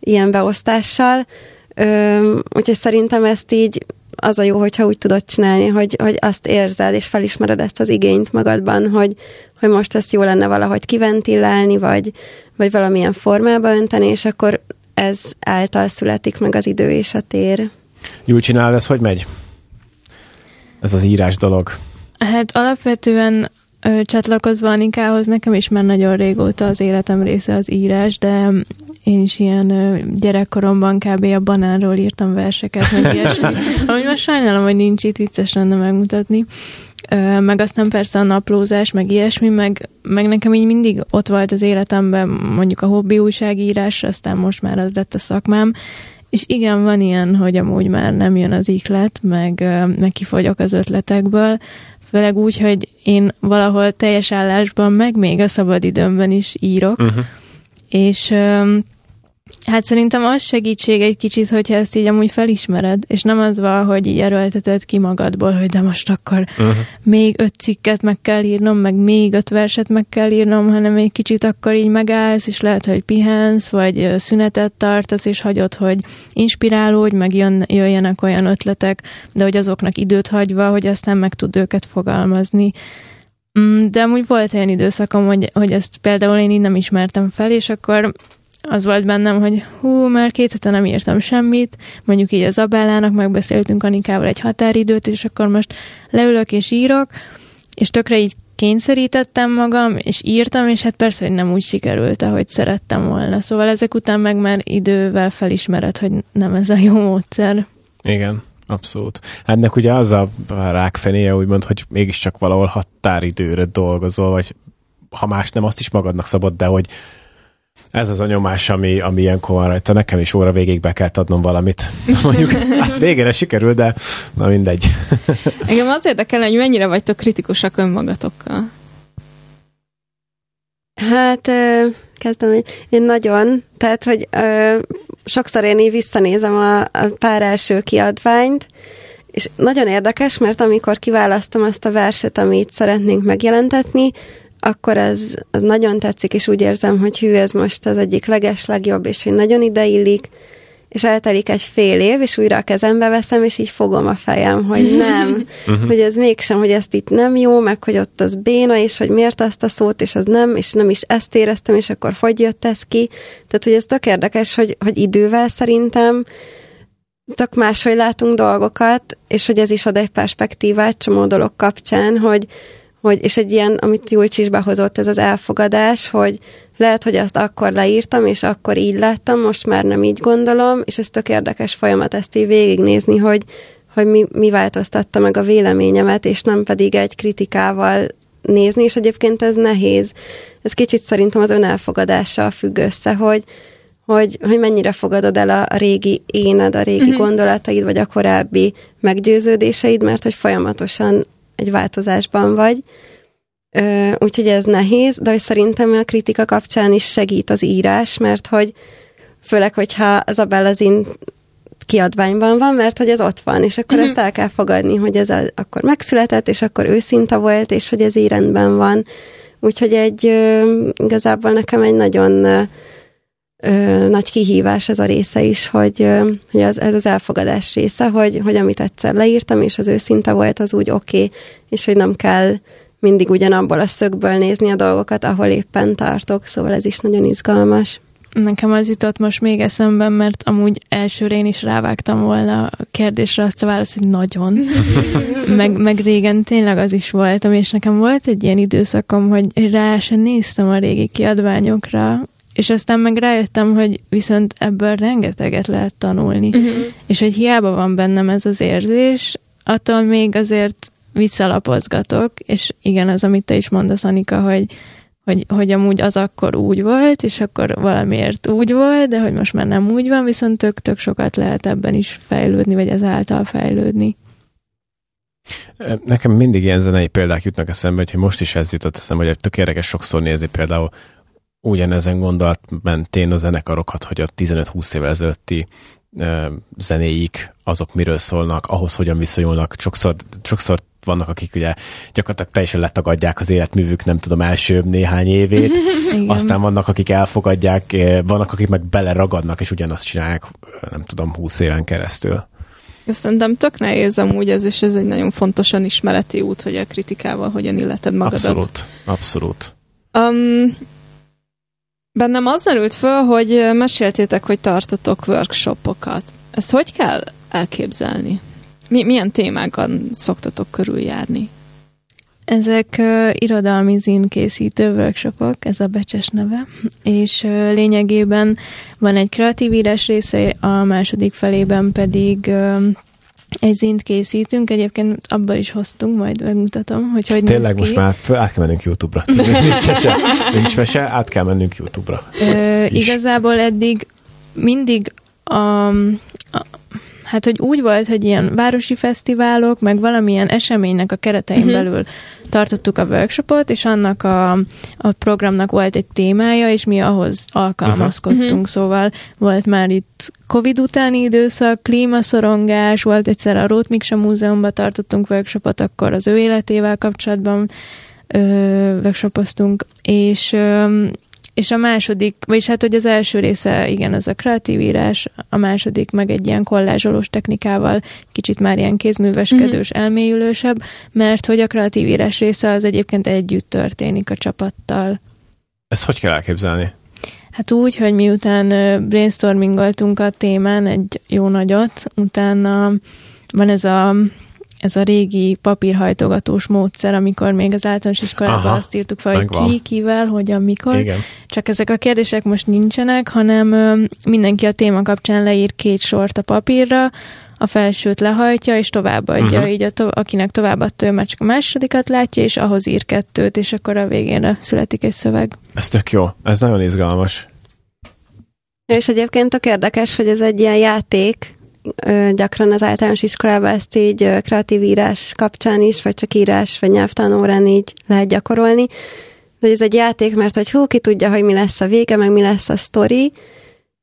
ilyen beosztással, Ö, úgyhogy szerintem ezt így az a jó, hogyha úgy tudod csinálni, hogy, hogy azt érzed, és felismered ezt az igényt magadban, hogy, hogy most ezt jó lenne valahogy kiventillálni, vagy, vagy valamilyen formába önteni, és akkor ez által születik meg az idő és a tér. Jól csinálod, ez hogy megy? Ez az írás dolog. Hát alapvetően ö, csatlakozva Anikához, nekem is már nagyon régóta az életem része az írás, de én is ilyen ö, gyerekkoromban kb. a banánról írtam verseket, meg ilyesmi. Amúgy most sajnálom, hogy nincs itt, vicces lenne megmutatni. Ö, meg aztán persze a naplózás, meg ilyesmi, meg, meg nekem így mindig ott volt az életemben mondjuk a hobbi újságírás, aztán most már az lett a szakmám, és igen, van ilyen, hogy amúgy már nem jön az iklet, meg, meg kifogyok az ötletekből, főleg úgy, hogy én valahol teljes állásban, meg még a szabadidőmben is írok, uh-huh. és Hát szerintem az segítség egy kicsit, hogyha ezt így amúgy felismered, és nem az van, hogy így erőlteted ki magadból, hogy de most akkor uh-huh. még öt cikket meg kell írnom, meg még öt verset meg kell írnom, hanem egy kicsit akkor így megállsz, és lehet, hogy pihensz, vagy szünetet tartasz, és hagyod, hogy inspirálódj, meg jön, jöjjenek olyan ötletek, de hogy azoknak időt hagyva, hogy aztán meg tud őket fogalmazni. Mm, de amúgy volt olyan időszakom, hogy, hogy ezt például én így nem ismertem fel, és akkor az volt bennem, hogy hú, már két hete nem írtam semmit, mondjuk így az Abellának megbeszéltünk Anikával egy határidőt, és akkor most leülök és írok, és tökre így kényszerítettem magam, és írtam, és hát persze, hogy nem úgy sikerült, ahogy szerettem volna. Szóval ezek után meg már idővel felismered, hogy nem ez a jó módszer. Igen, abszolút. Ennek ugye az a rákfenéje, úgymond, hogy mégiscsak valahol határidőre dolgozol, vagy ha más nem, azt is magadnak szabad, de hogy ez az a nyomás, ami, ami ilyenkor van rajta. Nekem is óra végig be kell adnom valamit. Mondjuk, hát végére sikerül, de na mindegy. Engem az érdekel, hogy mennyire vagytok kritikusak önmagatokkal. Hát, kezdem, én nagyon, tehát, hogy ö, sokszor én így visszanézem a, a pár első kiadványt, és nagyon érdekes, mert amikor kiválasztom azt a verset, amit szeretnénk megjelentetni, akkor ez, az nagyon tetszik, és úgy érzem, hogy hű, ez most az egyik leges legjobb, és hogy nagyon ideillik, és eltelik egy fél év, és újra a kezembe veszem, és így fogom a fejem, hogy nem, uh-huh. hogy ez mégsem, hogy ezt itt nem jó, meg hogy ott az béna, és hogy miért azt a szót, és az nem, és nem is ezt éreztem, és akkor hogy jött ez ki. Tehát, hogy ez tök érdekes, hogy, hogy idővel szerintem tök máshogy látunk dolgokat, és hogy ez is ad egy perspektívát csomó dolog kapcsán, hogy, hogy és egy ilyen, amit Julcs is behozott, ez az elfogadás, hogy lehet, hogy azt akkor leírtam, és akkor így láttam, most már nem így gondolom, és ez tök érdekes folyamat ezt így végignézni, hogy, hogy mi, mi változtatta meg a véleményemet, és nem pedig egy kritikával nézni, és egyébként ez nehéz. Ez kicsit szerintem az önelfogadással függ össze, hogy, hogy, hogy mennyire fogadod el a, a régi éned, a régi uh-huh. gondolataid, vagy a korábbi meggyőződéseid, mert hogy folyamatosan egy változásban vagy. Úgyhogy ez nehéz, de hogy szerintem a kritika kapcsán is segít az írás, mert hogy főleg, hogyha az a Bellazin kiadványban van, mert hogy ez ott van, és akkor uh-huh. ezt el kell fogadni, hogy ez a, akkor megszületett, és akkor őszinta volt, és hogy ez így rendben van. Úgyhogy egy igazából nekem egy nagyon ö, nagy kihívás ez a része is, hogy, ö, hogy az, ez az elfogadás része, hogy, hogy amit egyszer leírtam, és az őszinte volt, az úgy oké, okay, és hogy nem kell mindig ugyanabból a szögből nézni a dolgokat, ahol éppen tartok, szóval ez is nagyon izgalmas. Nekem az jutott most még eszemben, mert amúgy elsőre én is rávágtam volna a kérdésre azt a választ, hogy nagyon. meg, meg régen tényleg az is voltam, és nekem volt egy ilyen időszakom, hogy rá sem néztem a régi kiadványokra, és aztán meg rájöttem, hogy viszont ebből rengeteget lehet tanulni. Uh-huh. És hogy hiába van bennem ez az érzés, attól még azért visszalapozgatok, és igen, az, amit te is mondasz, Anika, hogy, hogy, hogy amúgy az akkor úgy volt, és akkor valamiért úgy volt, de hogy most már nem úgy van, viszont tök-tök sokat lehet ebben is fejlődni, vagy ezáltal fejlődni. Nekem mindig ilyen zenei példák jutnak eszembe, hogy most is ez jutott eszembe, hogy tök érdekes sokszor nézni például ugyanezen gondolat mentén a zenekarokat, hogy a 15-20 évvel ezelőtti zenéik, azok miről szólnak, ahhoz hogyan viszonyulnak. Sokszor, sokszor vannak, akik ugye gyakorlatilag teljesen letagadják az életművük, nem tudom, első néhány évét. Aztán vannak, akik elfogadják, vannak, akik meg beleragadnak, és ugyanazt csinálják, nem tudom, húsz éven keresztül. Szerintem tök nehéz amúgy ez, és ez egy nagyon fontosan ismereti út, hogy a kritikával hogyan illeted magadat. Abszolút, abszolút. Um, bennem az merült föl, hogy meséltétek, hogy tartotok workshopokat. Ezt hogy kell elképzelni? Mi, milyen témákon szoktatok körüljárni? Ezek uh, irodalmi készítő workshopok, ez a becses neve, és uh, lényegében van egy kreatív írás része, a második felében pedig uh, egy zint készítünk, egyébként abból is hoztunk, majd megmutatom, hogy hogy Tényleg most már át kell mennünk YouTube-ra. nincs mese, nincs mese, át kell mennünk YouTube-ra. Ö, igazából eddig mindig a, a, hát hogy úgy volt, hogy ilyen városi fesztiválok, meg valamilyen eseménynek a keretein uh-huh. belül tartottuk a workshopot, és annak a, a programnak volt egy témája, és mi ahhoz alkalmazkodtunk, uh-huh. szóval volt már itt Covid utáni időszak, klímaszorongás, volt egyszer a Rót Miksa Múzeumban tartottunk workshopot, akkor az ő életével kapcsolatban ö, workshopoztunk, és ö, és a második, vagyis hát, hogy az első része, igen, az a kreatív írás, a második meg egy ilyen kollázsolós technikával, kicsit már ilyen kézműveskedős, mm-hmm. elmélyülősebb, mert hogy a kreatív írás része az egyébként együtt történik a csapattal. Ezt hogy kell elképzelni? Hát úgy, hogy miután brainstormingoltunk a témán egy jó nagyot, utána van ez a ez a régi papírhajtogatós módszer, amikor még az általános iskolában Aha, azt írtuk fel, hogy ki, kivel, hogyan, mikor. Igen. Csak ezek a kérdések most nincsenek, hanem ö, mindenki a téma kapcsán leír két sort a papírra, a felsőt lehajtja, és továbbadja. Uh-huh. Így a to- akinek továbbadta, ő már csak a másodikat látja, és ahhoz ír kettőt, és akkor a végén születik egy szöveg. Ez tök jó. Ez nagyon izgalmas. És egyébként a érdekes, hogy ez egy ilyen játék, gyakran az általános iskolában ezt így kreatív írás kapcsán is, vagy csak írás, vagy nyelvtanórán így lehet gyakorolni. De ez egy játék, mert hogy hú, ki tudja, hogy mi lesz a vége, meg mi lesz a sztori,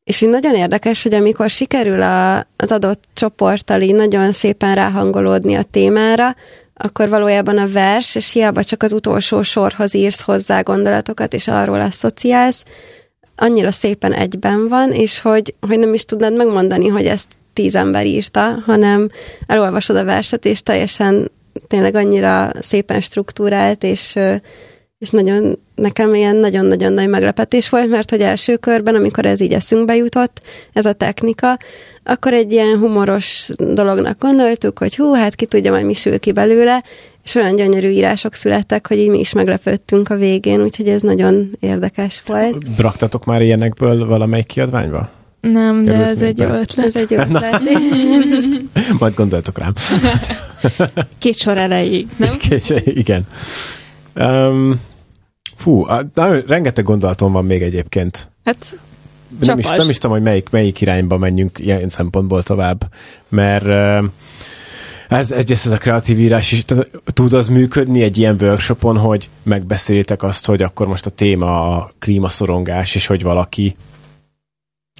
és így nagyon érdekes, hogy amikor sikerül a, az adott csoporttal így nagyon szépen ráhangolódni a témára, akkor valójában a vers, és hiába csak az utolsó sorhoz írsz hozzá gondolatokat, és arról asszociálsz, annyira szépen egyben van, és hogy, hogy nem is tudnád megmondani, hogy ezt tíz ember írta, hanem elolvasod a verset, és teljesen tényleg annyira szépen struktúrált, és, és nagyon, nekem ilyen nagyon-nagyon nagy meglepetés volt, mert hogy első körben, amikor ez így eszünkbe jutott, ez a technika, akkor egy ilyen humoros dolognak gondoltuk, hogy hú, hát ki tudja, majd mi sül ki belőle, és olyan gyönyörű írások születtek, hogy így mi is meglepődtünk a végén, úgyhogy ez nagyon érdekes volt. Raktatok már ilyenekből valamelyik kiadványba? Nem, de ez egy jó ötlet. Ez egy jó ötlet. Majd gondoltok rám. Két sor elejéig, nem? Két, igen. Um, fú, na, rengeteg gondolatom van még egyébként. Hát nem is, nem is tudom, hogy melyik, melyik irányba menjünk ilyen szempontból tovább, mert ez, egyrészt ez a kreatív írás is, tehát, tud az működni egy ilyen workshopon, hogy megbeszélitek azt, hogy akkor most a téma a klímaszorongás, és hogy valaki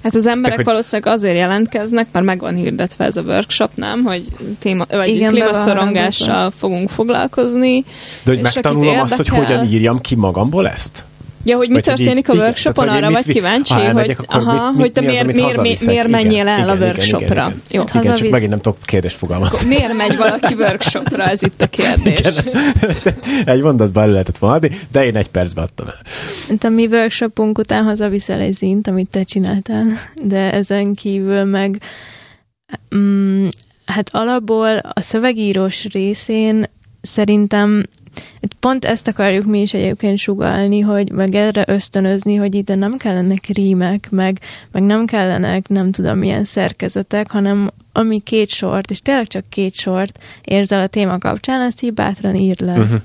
Hát az emberek hogy... valószínűleg azért jelentkeznek, mert meg van hirdetve ez a workshop, nem? Hogy téma, vagy Igen, klímaszorongással fogunk foglalkozni. De hogy megtanulom azt, hogy hogyan írjam ki magamból ezt? Ja, hogy mi vagy történik így, a workshopon, arra vagy kíváncsi, ha hogy, aha, mit, hogy te miért, miért, miért, miért menjél el igen, a workshopra. Igen, igen, Jó, igen, csak megint nem tudok kérdést fogalmazni. Miért megy valaki workshopra, ez itt a kérdés. Igen, egy mondatban el lehetett volna adni, de én egy percben adtam el. A mi workshopunk után hazaviszel egy zint, amit te csináltál, de ezen kívül meg mm, hát alapból a szövegírós részén szerintem Pont ezt akarjuk mi is egyébként sugalni, hogy meg erre ösztönözni, hogy ide nem kellenek rímek, meg, meg nem kellenek nem tudom milyen szerkezetek, hanem ami két sort, és tényleg csak két sort érzel a téma kapcsán, azt így bátran ír le. Uh-huh.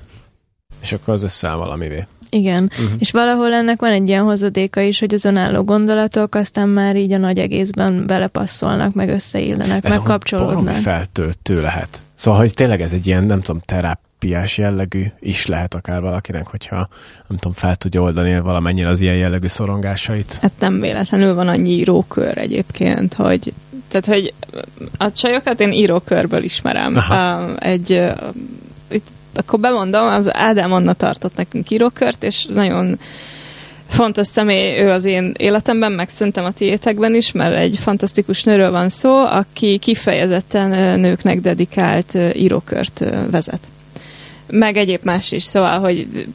És akkor az összeáll valamivé. Igen, uh-huh. és valahol ennek van egy ilyen hozadéka is, hogy az önálló gondolatok aztán már így a nagy egészben belepasszolnak, meg összeillenek, meg kapcsolódnak. Ez feltöltő lehet. Szóval, hogy tényleg ez egy ilyen, nem tudom, teráp, terápiás jellegű is lehet akár valakinek, hogyha nem tudom, fel tudja oldani valamennyire az ilyen jellegű szorongásait. Hát nem véletlenül van annyi írókör egyébként, hogy tehát, hogy a csajokat én írókörből ismerem. Aha. Egy, akkor bemondom, az Ádám Anna tartott nekünk írókört, és nagyon fontos személy ő az én életemben, meg szerintem a tiétekben is, mert egy fantasztikus nőről van szó, aki kifejezetten nőknek dedikált írókört vezet. Meg egyéb más is, szóval, hogy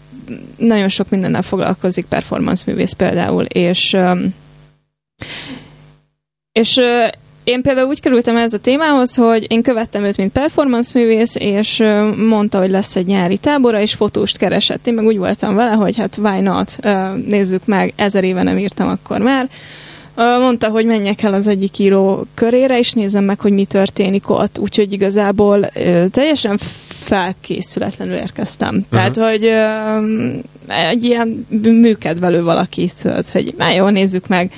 nagyon sok mindennel foglalkozik, performance művész például, és és én például úgy kerültem ez a témához, hogy én követtem őt, mint performance művész, és mondta, hogy lesz egy nyári tábora, és fotóst keresett. Én meg úgy voltam vele, hogy hát why not, nézzük meg, ezer éve nem írtam akkor már. Mondta, hogy menjek el az egyik író körére, és nézzem meg, hogy mi történik ott. Úgyhogy igazából teljesen felkészületlenül érkeztem. Uh-huh. Tehát, hogy egy ilyen műkedvelő valakit, hogy már jó, nézzük meg.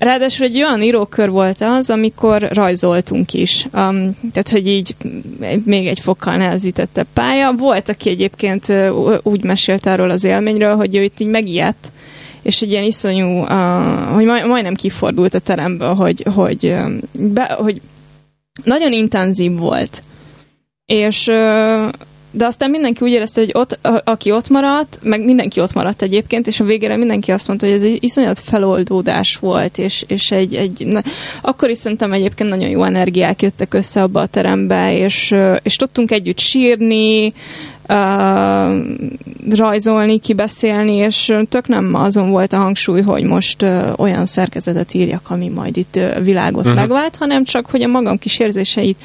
Ráadásul egy olyan írókör volt az, amikor rajzoltunk is. Um, tehát, hogy így még egy fokkal nehezítette pálya. Volt, aki egyébként uh, úgy mesélt arról az élményről, hogy ő itt így megijedt, és egy ilyen iszonyú, uh, hogy maj, majdnem kifordult a teremből, hogy, hogy, uh, be, hogy nagyon intenzív volt és de aztán mindenki úgy érezte, hogy ott, a, aki ott maradt, meg mindenki ott maradt egyébként, és a végére mindenki azt mondta, hogy ez egy iszonyat feloldódás volt, és, és egy, egy na, akkor is szerintem egyébként nagyon jó energiák jöttek össze abba a terembe, és, és tudtunk együtt sírni, uh, rajzolni, kibeszélni, és tök nem azon volt a hangsúly, hogy most uh, olyan szerkezetet írjak, ami majd itt uh, világot uh-huh. megvált, hanem csak, hogy a magam kis érzéseit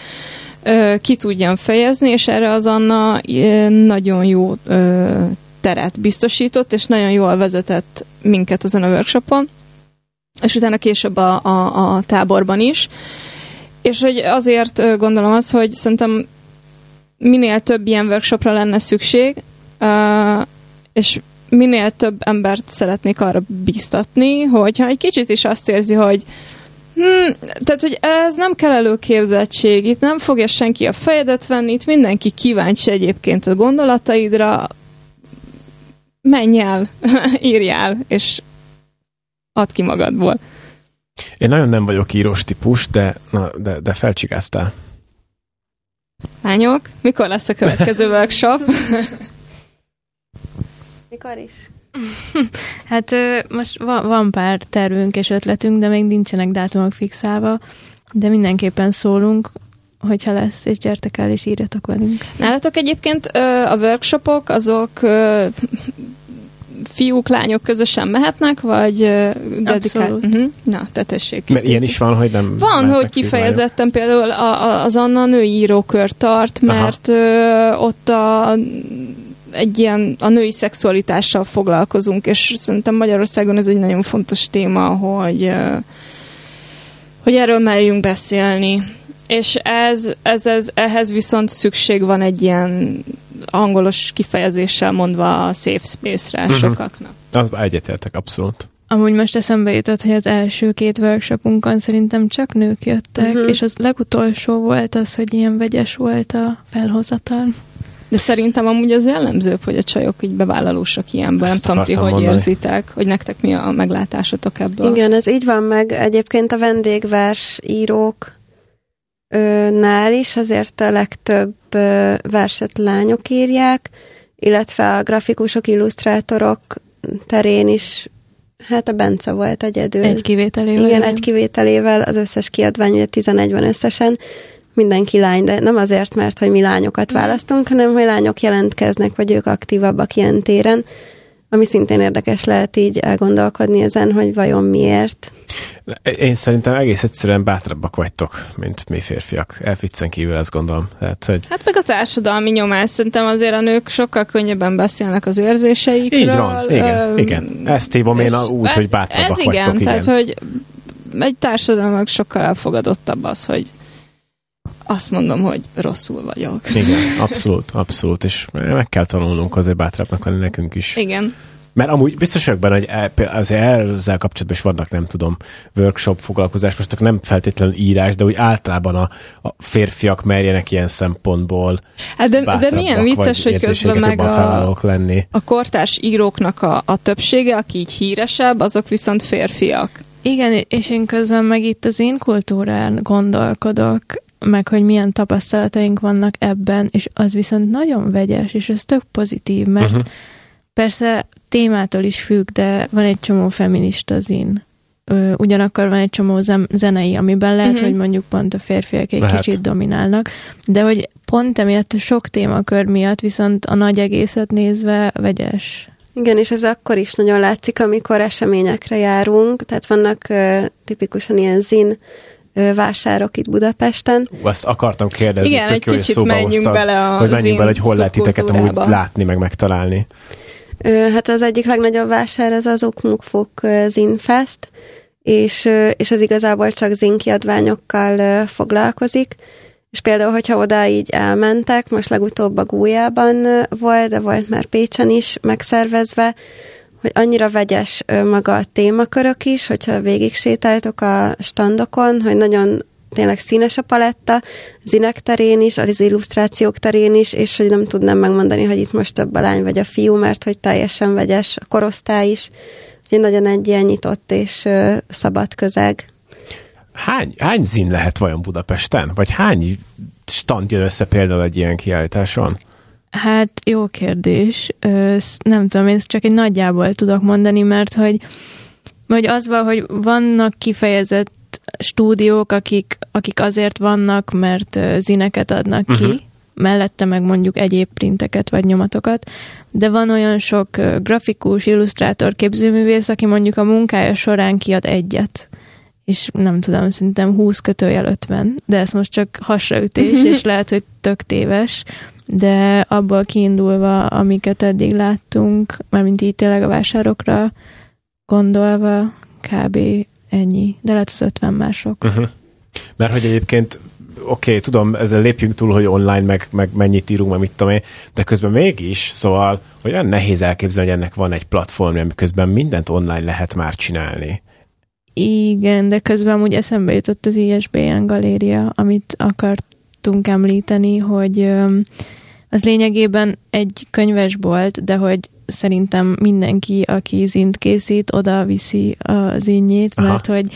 ki tudjam fejezni, és erre az Anna nagyon jó teret biztosított, és nagyon jól vezetett minket ezen a workshopon, és utána később a, a, a táborban is. És hogy azért gondolom az, hogy szerintem minél több ilyen workshopra lenne szükség, és minél több embert szeretnék arra bíztatni, hogyha egy kicsit is azt érzi, hogy Hmm, tehát, hogy ez nem kell előképzettség, itt nem fogja senki a fejedet venni, itt mindenki kíváncsi egyébként a gondolataidra, menj el, írjál, és add ki magadból. Én nagyon nem vagyok írós típus, de, na, de, de felcsigáztál. Lányok, mikor lesz a következő workshop? Mikor is? hát most van, van pár tervünk és ötletünk, de még nincsenek dátumok fixálva, de mindenképpen szólunk, hogyha lesz, és gyertek el, és írjatok velünk. Nálatok egyébként a workshopok, azok fiúk, lányok közösen mehetnek, vagy dedikált? Uh-huh. Na, te tessék. Mert ilyen is van, hogy nem Van, hogy kifejezetten például a, a, az Anna női írókör tart, mert ö, ott a egy ilyen a női szexualitással foglalkozunk, és szerintem Magyarországon ez egy nagyon fontos téma, hogy, hogy erről merjünk beszélni. És ez, ez, ez, ehhez viszont szükség van egy ilyen angolos kifejezéssel mondva a safe space-re uh-huh. sokaknak. Az egyetértek, abszolút. Amúgy most eszembe jutott, hogy az első két workshopunkon szerintem csak nők jöttek, uh-huh. és az legutolsó volt az, hogy ilyen vegyes volt a felhozatal. De szerintem amúgy az jellemzőbb, hogy a csajok így bevállalósak ilyenben. Nem tudom, ti hogy mondani. érzitek, hogy nektek mi a meglátásotok ebből. Igen, ez így van meg. Egyébként a vendégvers írók nál is azért a legtöbb verset lányok írják, illetve a grafikusok, illusztrátorok terén is Hát a Bence volt egyedül. Egy kivételével. Igen, egy kivételével az összes kiadvány, ugye 11 van összesen, mindenki lány, de nem azért, mert hogy mi lányokat mm. választunk, hanem hogy lányok jelentkeznek, vagy ők aktívabbak ilyen téren, ami szintén érdekes lehet így elgondolkodni ezen, hogy vajon miért. Én szerintem egész egyszerűen bátrabbak vagytok, mint mi férfiak. Elficcen kívül ezt gondolom. Tehát, hogy... Hát meg a társadalmi nyomás. Szerintem azért a nők sokkal könnyebben beszélnek az érzéseikről. Így van, igen, Ö, igen. Ezt hívom én úgy, hogy bátrabbak ez igen, vagytok. Igen, tehát hogy egy társadalomnak sokkal elfogadottabb az, hogy azt mondom, hogy rosszul vagyok. Igen, abszolút, abszolút, és meg kell tanulnunk azért bátrabbnak lenni nekünk is. Igen. Mert amúgy biztos vagyok benne, hogy e, azért ezzel kapcsolatban is vannak, nem tudom, workshop foglalkozás, most nem feltétlenül írás, de úgy általában a, a férfiak merjenek ilyen szempontból hát de, de milyen vicces, hogy közben meg a, lenni. a kortárs íróknak a, a többsége, aki így híresebb, azok viszont férfiak. Igen, és én közben meg itt az én kultúrán gondolkodok, meg hogy milyen tapasztalataink vannak ebben, és az viszont nagyon vegyes, és ez tök pozitív, mert uh-huh. persze témától is függ, de van egy csomó feminista zin. ugyanakkor van egy csomó zenei, amiben lehet, uh-huh. hogy mondjuk pont a férfiak egy lehet. kicsit dominálnak, de hogy pont emiatt a sok témakör miatt viszont a nagy egészet nézve vegyes. Igen, és ez akkor is nagyon látszik, amikor eseményekre járunk, tehát vannak uh, tipikusan ilyen zin vásárok itt Budapesten. Ú, azt akartam kérdezni, Igen, egy kicsit menjünk hoztad, bele a hogy menjünk bele, hogy hol lehet titeket amúgy látni, meg megtalálni. Hát az egyik legnagyobb vásár az az Okmukfok Zinfest, és, és az igazából csak zinkiadványokkal foglalkozik. És például, hogyha oda így elmentek, most legutóbb a Gújában volt, de volt már Pécsen is megszervezve, hogy annyira vegyes maga a témakörök is, hogyha végig sétáltok a standokon, hogy nagyon tényleg színes a paletta, zinek terén is, az illusztrációk terén is, és hogy nem tudnám megmondani, hogy itt most több a lány vagy a fiú, mert hogy teljesen vegyes a korosztály is. Úgyhogy nagyon egy ilyen nyitott és szabad közeg. Hány, hány zin lehet vajon Budapesten? Vagy hány stand jön össze például egy ilyen kiállításon? Hát jó kérdés. Nem tudom, én csak egy nagyjából tudok mondani, mert hogy, hogy az van, hogy vannak kifejezett stúdiók, akik, akik azért vannak, mert zineket adnak ki, uh-huh. mellette meg mondjuk egyéb printeket vagy nyomatokat, de van olyan sok grafikus, illusztrátor, képzőművész, aki mondjuk a munkája során kiad egyet és nem tudom, szerintem 20 kötőjel 50, de ez most csak hasraütés, és lehet, hogy tök téves, de abból kiindulva, amiket eddig láttunk, mármint így tényleg a vásárokra gondolva, kb. ennyi. De lehet az 50 mások. Uh-huh. Mert hogy egyébként oké, okay, tudom, ezzel lépjünk túl, hogy online meg, meg mennyit írunk, meg mit tudom én, de közben mégis, szóval, hogy olyan nehéz elképzelni, hogy ennek van egy platform, amiközben mindent online lehet már csinálni. Igen, de közben úgy eszembe jutott az ISBN galéria, amit akartunk említeni, hogy az lényegében egy könyvesbolt, de hogy szerintem mindenki, aki zint készít, oda viszi az innyét, mert Aha. hogy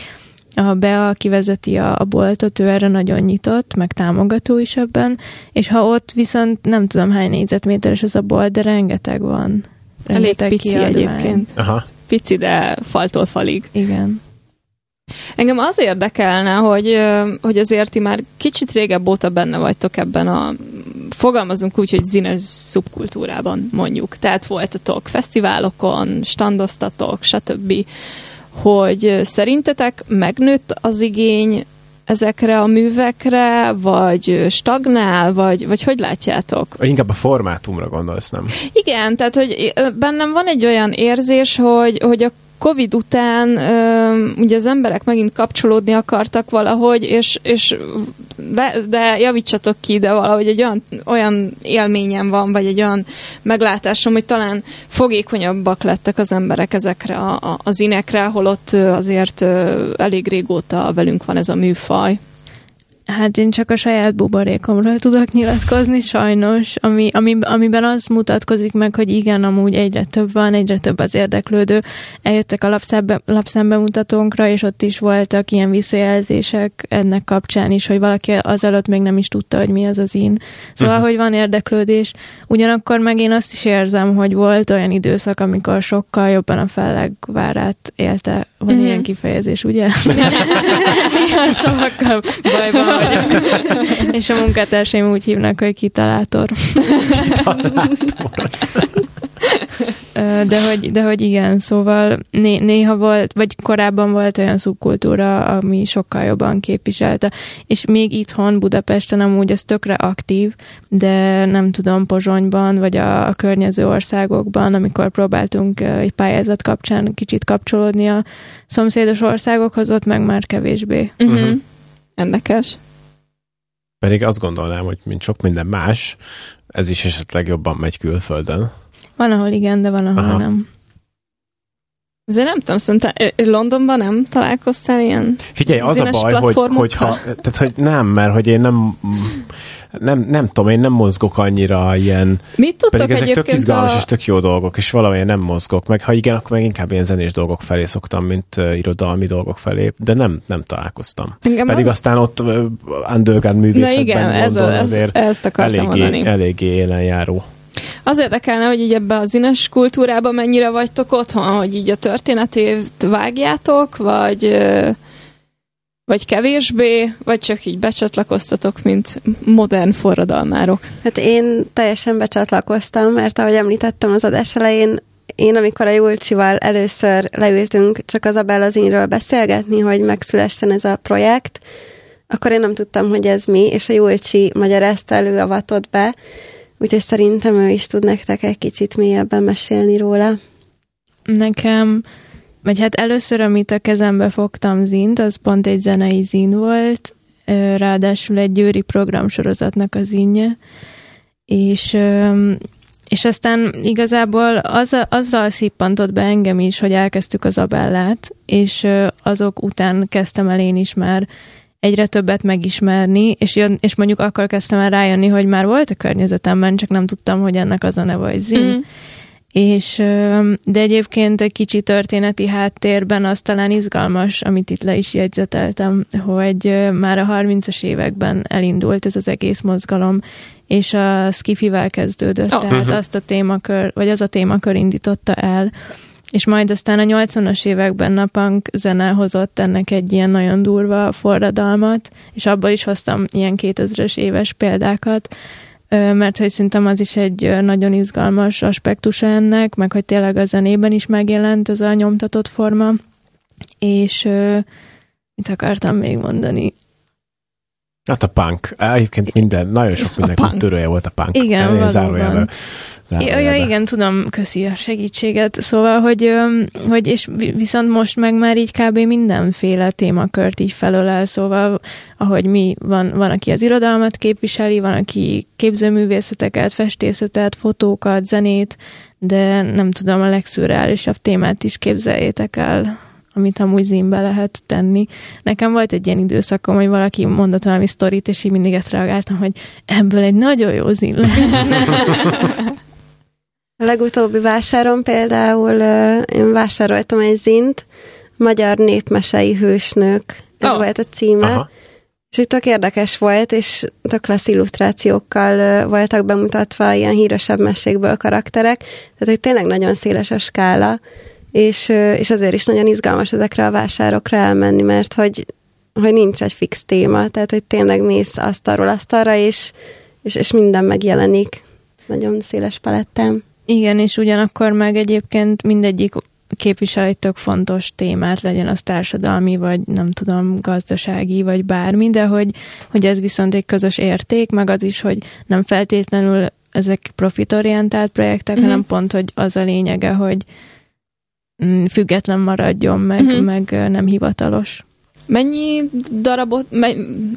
a Bea kivezeti a, a boltot, ő erre nagyon nyitott, meg támogató is ebben, és ha ott viszont nem tudom hány négyzetméteres az a bolt, de rengeteg van. Rengeteg Elég pici kiadvány. egyébként. Aha. Pici, de faltól falig. Igen. Engem az érdekelne, hogy, hogy azért ti már kicsit régebb óta benne vagytok ebben a fogalmazunk úgy, hogy zines szubkultúrában mondjuk. Tehát voltatok fesztiválokon, standoztatok, stb. Hogy szerintetek megnőtt az igény ezekre a művekre, vagy stagnál, vagy, vagy hogy látjátok? Inkább a formátumra gondolsz, nem? Igen, tehát hogy bennem van egy olyan érzés, hogy, hogy a Covid után ugye az emberek megint kapcsolódni akartak valahogy, és, és de, de javítsatok ki, de valahogy egy olyan, olyan élményem van, vagy egy olyan meglátásom, hogy talán fogékonyabbak lettek az emberek ezekre a, a, az inekre, holott azért elég régóta velünk van ez a műfaj. Hát én csak a saját buborékomról tudok nyilatkozni, sajnos, ami, ami, amiben az mutatkozik meg, hogy igen, amúgy egyre több van, egyre több az érdeklődő. Eljöttek a lapszembe, lapszembemutatónkra, és ott is voltak ilyen visszajelzések ennek kapcsán is, hogy valaki azelőtt még nem is tudta, hogy mi az az in. Szóval, uh-huh. hogy van érdeklődés. Ugyanakkor meg én azt is érzem, hogy volt olyan időszak, amikor sokkal jobban a fellegvárát élte. Van uh-huh. ilyen kifejezés, ugye? Néha szavakkal bajban És a munkatársaim úgy hívnak, hogy kitalátor. kitalátor. De hogy, de hogy igen, szóval né, néha volt, vagy korábban volt olyan szubkultúra, ami sokkal jobban képviselte, és még itthon Budapesten amúgy ez tökre aktív, de nem tudom, Pozsonyban, vagy a, a környező országokban, amikor próbáltunk egy pályázat kapcsán kicsit kapcsolódni a szomszédos országokhoz, ott meg már kevésbé. Uh-huh. Érdekes. Pedig azt gondolnám, hogy mint sok minden más, ez is esetleg jobban megy külföldön. Van, ahol igen, de van, ahol Aha. nem. Azért nem tudom, szerintem Londonban nem találkoztál ilyen Figyelj, az a baj, hogy, hogy, ha, tehát, hogy nem, mert hogy én nem nem, nem tudom, én nem mozgok annyira ilyen... Mit tudtok pedig ezek tök izgalmas a... és tök jó dolgok, és valahol nem mozgok. Meg ha igen, akkor meg inkább ilyen zenés dolgok felé szoktam, mint uh, irodalmi dolgok felé, de nem, nem találkoztam. Engem pedig a... aztán ott uh, underground művészetben igen, ez a, ez, azért ezt eléggé, mondani. eléggé élen járó. Az érdekelne, hogy így ebbe a zines kultúrába mennyire vagytok otthon, hogy így a történetét vágjátok, vagy vagy kevésbé, vagy csak így becsatlakoztatok, mint modern forradalmárok? Hát én teljesen becsatlakoztam, mert ahogy említettem az adás elején, én amikor a Julcsival először leültünk csak az Abelazinről beszélgetni, hogy megszülessen ez a projekt, akkor én nem tudtam, hogy ez mi, és a Julcsi magyarázta elő, avatott be, úgyhogy szerintem ő is tud nektek egy kicsit mélyebben mesélni róla. Nekem vagy hát először, amit a kezembe fogtam zint, az pont egy zenei zin volt, ráadásul egy győri programsorozatnak a zinje, és, és aztán igazából az, azzal szippantott be engem is, hogy elkezdtük az Abellát, és azok után kezdtem el én is már egyre többet megismerni, és, jön, és mondjuk akkor kezdtem el rájönni, hogy már volt a környezetemben, csak nem tudtam, hogy ennek az a neve, hogy zin. Mm és de egyébként egy kicsi történeti háttérben az talán izgalmas, amit itt le is jegyzeteltem, hogy már a 30-as években elindult ez az egész mozgalom, és a skifivel kezdődött, oh. tehát uh-huh. azt a témakör, vagy az a témakör indította el, és majd aztán a 80-as években a punk zene hozott ennek egy ilyen nagyon durva forradalmat, és abból is hoztam ilyen 2000-es éves példákat, mert hogy szerintem az is egy nagyon izgalmas aspektusa ennek, meg hogy tényleg a zenében is megjelent ez a nyomtatott forma, és mit akartam még mondani? Hát a punk. Egyébként minden, nagyon sok mindenki törője volt a punk. Igen, valóban. Ja, ja, igen, tudom, köszi a segítséget. Szóval, hogy, hogy és viszont most meg már így kb. mindenféle témakört így felölel, szóval, ahogy mi, van, van, aki az irodalmat képviseli, van, aki képzőművészeteket, festészetet, fotókat, zenét, de nem tudom, a legszürreálisabb témát is képzeljétek el amit amúgy zínbe lehet tenni. Nekem volt egy ilyen időszakom, hogy valaki mondott valami sztorit, és így mindig ezt reagáltam, hogy ebből egy nagyon jó zín lehet. A legutóbbi vásáron például én vásároltam egy zint, Magyar népmesei hősnők, ez oh. volt a címe. Aha. És itt tök érdekes volt, és tök klassz illusztrációkkal voltak bemutatva ilyen híresebb mesékből karakterek, tehát hogy tényleg nagyon széles a skála, és, és azért is nagyon izgalmas ezekre a vásárokra elmenni, mert hogy, hogy nincs egy fix téma, tehát hogy tényleg mész asztalról asztalra, és, és, és minden megjelenik. Nagyon széles palettem. Igen, és ugyanakkor meg egyébként mindegyik képvisel egy tök fontos témát, legyen az társadalmi, vagy nem tudom, gazdasági, vagy bármi, de hogy, hogy ez viszont egy közös érték, meg az is, hogy nem feltétlenül ezek profitorientált projektek, uh-huh. hanem pont, hogy az a lényege, hogy mm, független maradjon, meg, uh-huh. meg nem hivatalos. Mennyi darabot, me,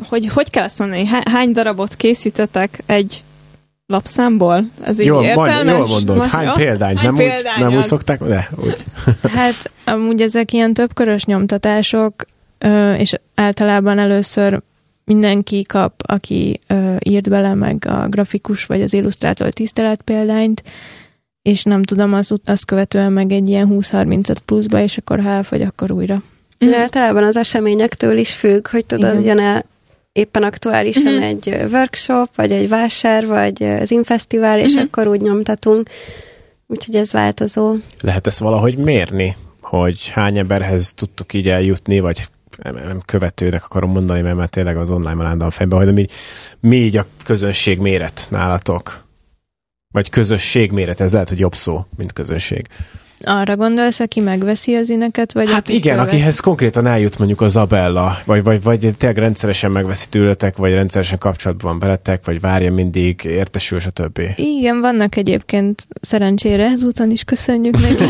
hogy, hogy kell ezt mondani, hány darabot készítetek egy lapszámból? Ez így jól, értelmes? Jól mondod. Hány ja? példányt? Hány nem, példány úgy, nem úgy szokták? De, úgy. Hát amúgy ezek ilyen többkörös nyomtatások, és általában először mindenki kap, aki írt bele, meg a grafikus vagy az illusztrátor tisztelet példányt, és nem tudom, az, azt követően meg egy ilyen 20-30 pluszba, és akkor ha elfogy, akkor újra. Mm. Általában az eseményektől is függ, hogy tudod, jön-e éppen aktuálisan mm-hmm. egy workshop, vagy egy vásár, vagy az infesztivál, és mm-hmm. akkor úgy nyomtatunk. Úgyhogy ez változó. Lehet ezt valahogy mérni, hogy hány emberhez tudtuk így eljutni, vagy nem, nem követőnek akarom mondani, mert már tényleg az online melándal fejben, hogy mi, mi így a közönség méret nálatok? Vagy közösség méret, ez lehet, hogy jobb szó, mint közönség. Arra gondolsz, aki megveszi az ineket, vagy Hát igen, követ? akihez konkrétan eljut mondjuk az Abella, vagy, vagy, vagy tényleg rendszeresen megveszi tőletek, vagy rendszeresen kapcsolatban van veletek, vagy várja mindig, értesül, stb. Igen, vannak egyébként szerencsére ezúton is köszönjük neki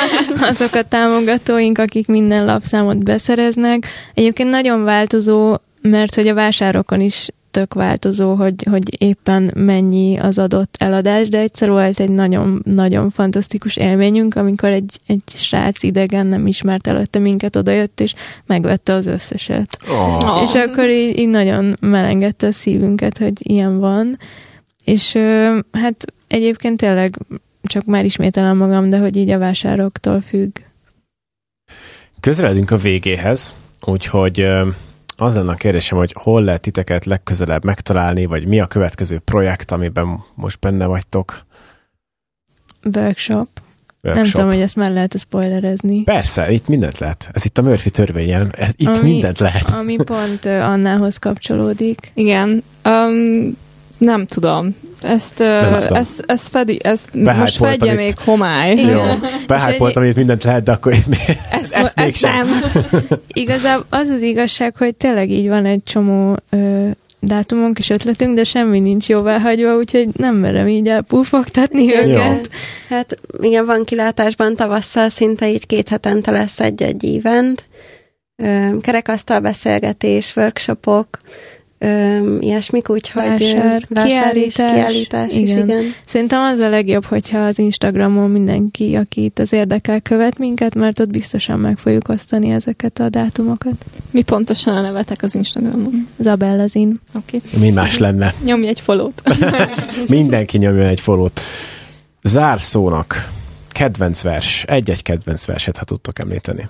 azok a támogatóink, akik minden lapszámot beszereznek. Egyébként nagyon változó, mert hogy a vásárokon is tök változó, hogy, hogy éppen mennyi az adott eladás, de egyszer volt egy nagyon-nagyon fantasztikus élményünk, amikor egy, egy srác idegen nem ismert előtte minket, odajött, és megvette az összeset. Oh. És akkor így, így nagyon melengedte a szívünket, hogy ilyen van. És hát egyébként tényleg csak már ismételem magam, de hogy így a vásároktól függ. Közeledünk a végéhez, úgyhogy az lenne a kérdésem, hogy hol lehet titeket legközelebb megtalálni, vagy mi a következő projekt, amiben most benne vagytok? Workshop. Workshop. Nem tudom, hogy ezt már lehet spoilerezni. Persze, itt mindent lehet. Ez itt a Murphy törvényen. Itt ami, mindent lehet. Ami pont Annához kapcsolódik. Igen. Um, nem tudom. Ezt, nem ezt, ezt, fedi, ezt most fedje még homály. Jó, behájpoltam, hogy mindent lehet, de akkor ezt, ezt, ezt nem. Igazából az az igazság, hogy tényleg így van egy csomó ö, dátumunk és ötletünk, de semmi nincs jóvá hagyva, úgyhogy nem merem így elpufogtatni őket. Jó. Hát igen, van kilátásban tavasszal szinte így két hetente lesz egy-egy event, kerekasztal beszélgetés, workshopok, öm, ilyesmik, úgyhogy vásár, vásár kiállítás, is, kiállítás igen. is, igen. Szerintem az a legjobb, hogyha az Instagramon mindenki, aki itt az érdekel, követ minket, mert ott biztosan meg fogjuk osztani ezeket a dátumokat. Mi pontosan a nevetek az Instagramon? Zabellazin. Oké. Okay. Mi más lenne? Nyomj egy folót. Mindenki nyomjon egy folót. Zárszónak kedvenc vers, egy-egy kedvenc verset, ha tudtok említeni.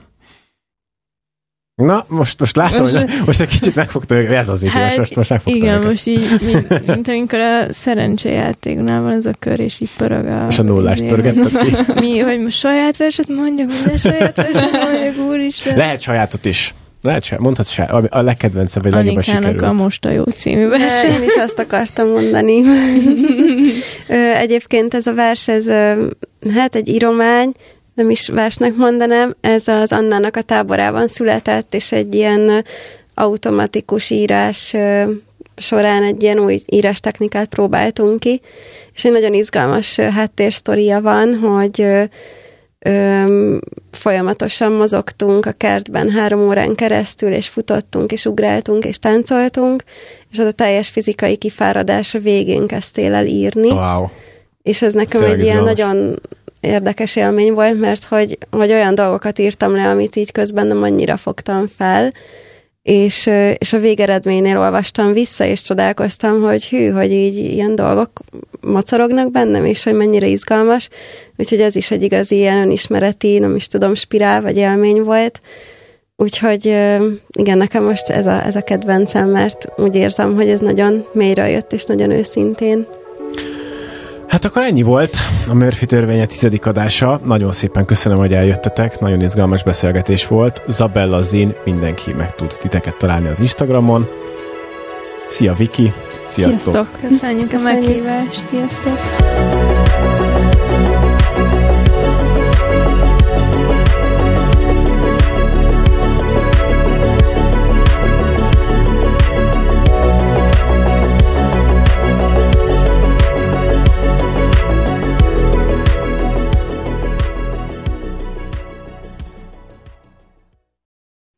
Na, most, most látom, most, hogy most egy kicsit megfogta, hogy ez az, mit hát, most, most megfogta Igen, őket. most így, mint, mint amikor a szerencsejátéknál van ez a kör, és így pörög a... És a nullást pörgettet ki. Mi, hogy most saját verset mondjak, minden saját verset mondjak, úristen. Lehet sajátot is. Lehet se, mondhatsz se, a legkedvencebb, vagy legjobban sikerült. a Most a jó című vers. Én is azt akartam mondani. Egyébként ez a vers, ez hát egy íromány, nem is versnek mondanám, ez az Annának a táborában született, és egy ilyen automatikus írás során egy ilyen új írás technikát próbáltunk ki, és egy nagyon izgalmas háttérsztoria van, hogy ö, folyamatosan mozogtunk a kertben három órán keresztül, és futottunk, és ugráltunk, és táncoltunk, és az a teljes fizikai kifáradás a végén kezdtél el írni. Wow. És ez nekem Szörg egy ilyen nagyon érdekes élmény volt, mert hogy, hogy olyan dolgokat írtam le, amit így közben nem annyira fogtam fel, és, és a végeredménynél olvastam vissza, és csodálkoztam, hogy hű, hogy így ilyen dolgok mocorognak bennem, és hogy mennyire izgalmas, úgyhogy ez is egy igazi ilyen önismereti, nem is tudom, spirál vagy élmény volt, Úgyhogy igen, nekem most ez a, ez a kedvencem, mert úgy érzem, hogy ez nagyon mélyre jött, és nagyon őszintén. Hát akkor ennyi volt a Murphy törvénye tizedik adása. Nagyon szépen köszönöm, hogy eljöttetek. Nagyon izgalmas beszélgetés volt. Zabella Zin, mindenki meg tud titeket találni az Instagramon. Szia Viki! Sziasztok! Sziasztok. Köszönjük a meghívást! Sziasztok!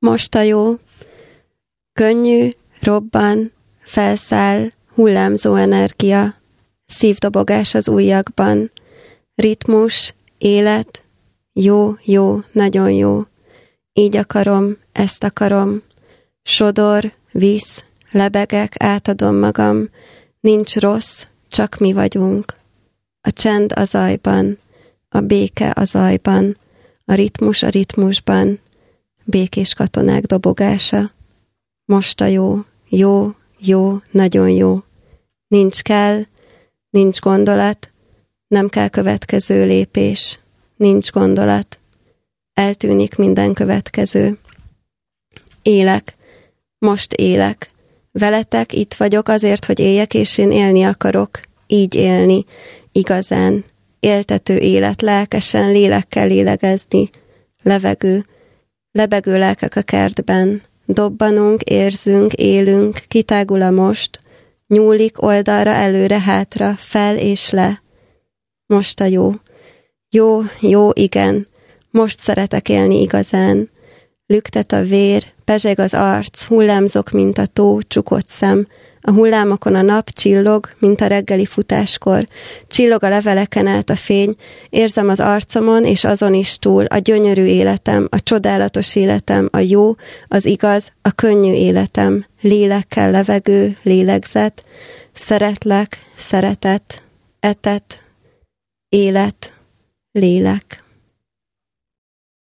Most a jó, könnyű, robban, felszáll, hullámzó energia, szívdobogás az ujjakban, ritmus, élet, jó, jó, nagyon jó. Így akarom, ezt akarom. Sodor, visz, lebegek, átadom magam. Nincs rossz, csak mi vagyunk. A csend a zajban, a béke a zajban, a ritmus a ritmusban, békés katonák dobogása. Most a jó, jó, jó, nagyon jó. Nincs kell, nincs gondolat, nem kell következő lépés, nincs gondolat. Eltűnik minden következő. Élek, most élek. Veletek itt vagyok azért, hogy éljek, és én élni akarok. Így élni, igazán. Éltető élet, lelkesen, lélekkel lélegezni. Levegő, lebegő lelkek a kertben, dobbanunk, érzünk, élünk, kitágul a most, nyúlik oldalra, előre, hátra, fel és le. Most a jó. Jó, jó, igen. Most szeretek élni igazán. Lüktet a vér, pezseg az arc, hullámzok, mint a tó, csukott szem, a hullámokon a nap csillog, mint a reggeli futáskor. Csillog a leveleken át a fény, érzem az arcomon és azon is túl a gyönyörű életem, a csodálatos életem, a jó, az igaz, a könnyű életem. Lélekkel levegő, lélegzet, szeretlek, szeretet, etet, élet, lélek.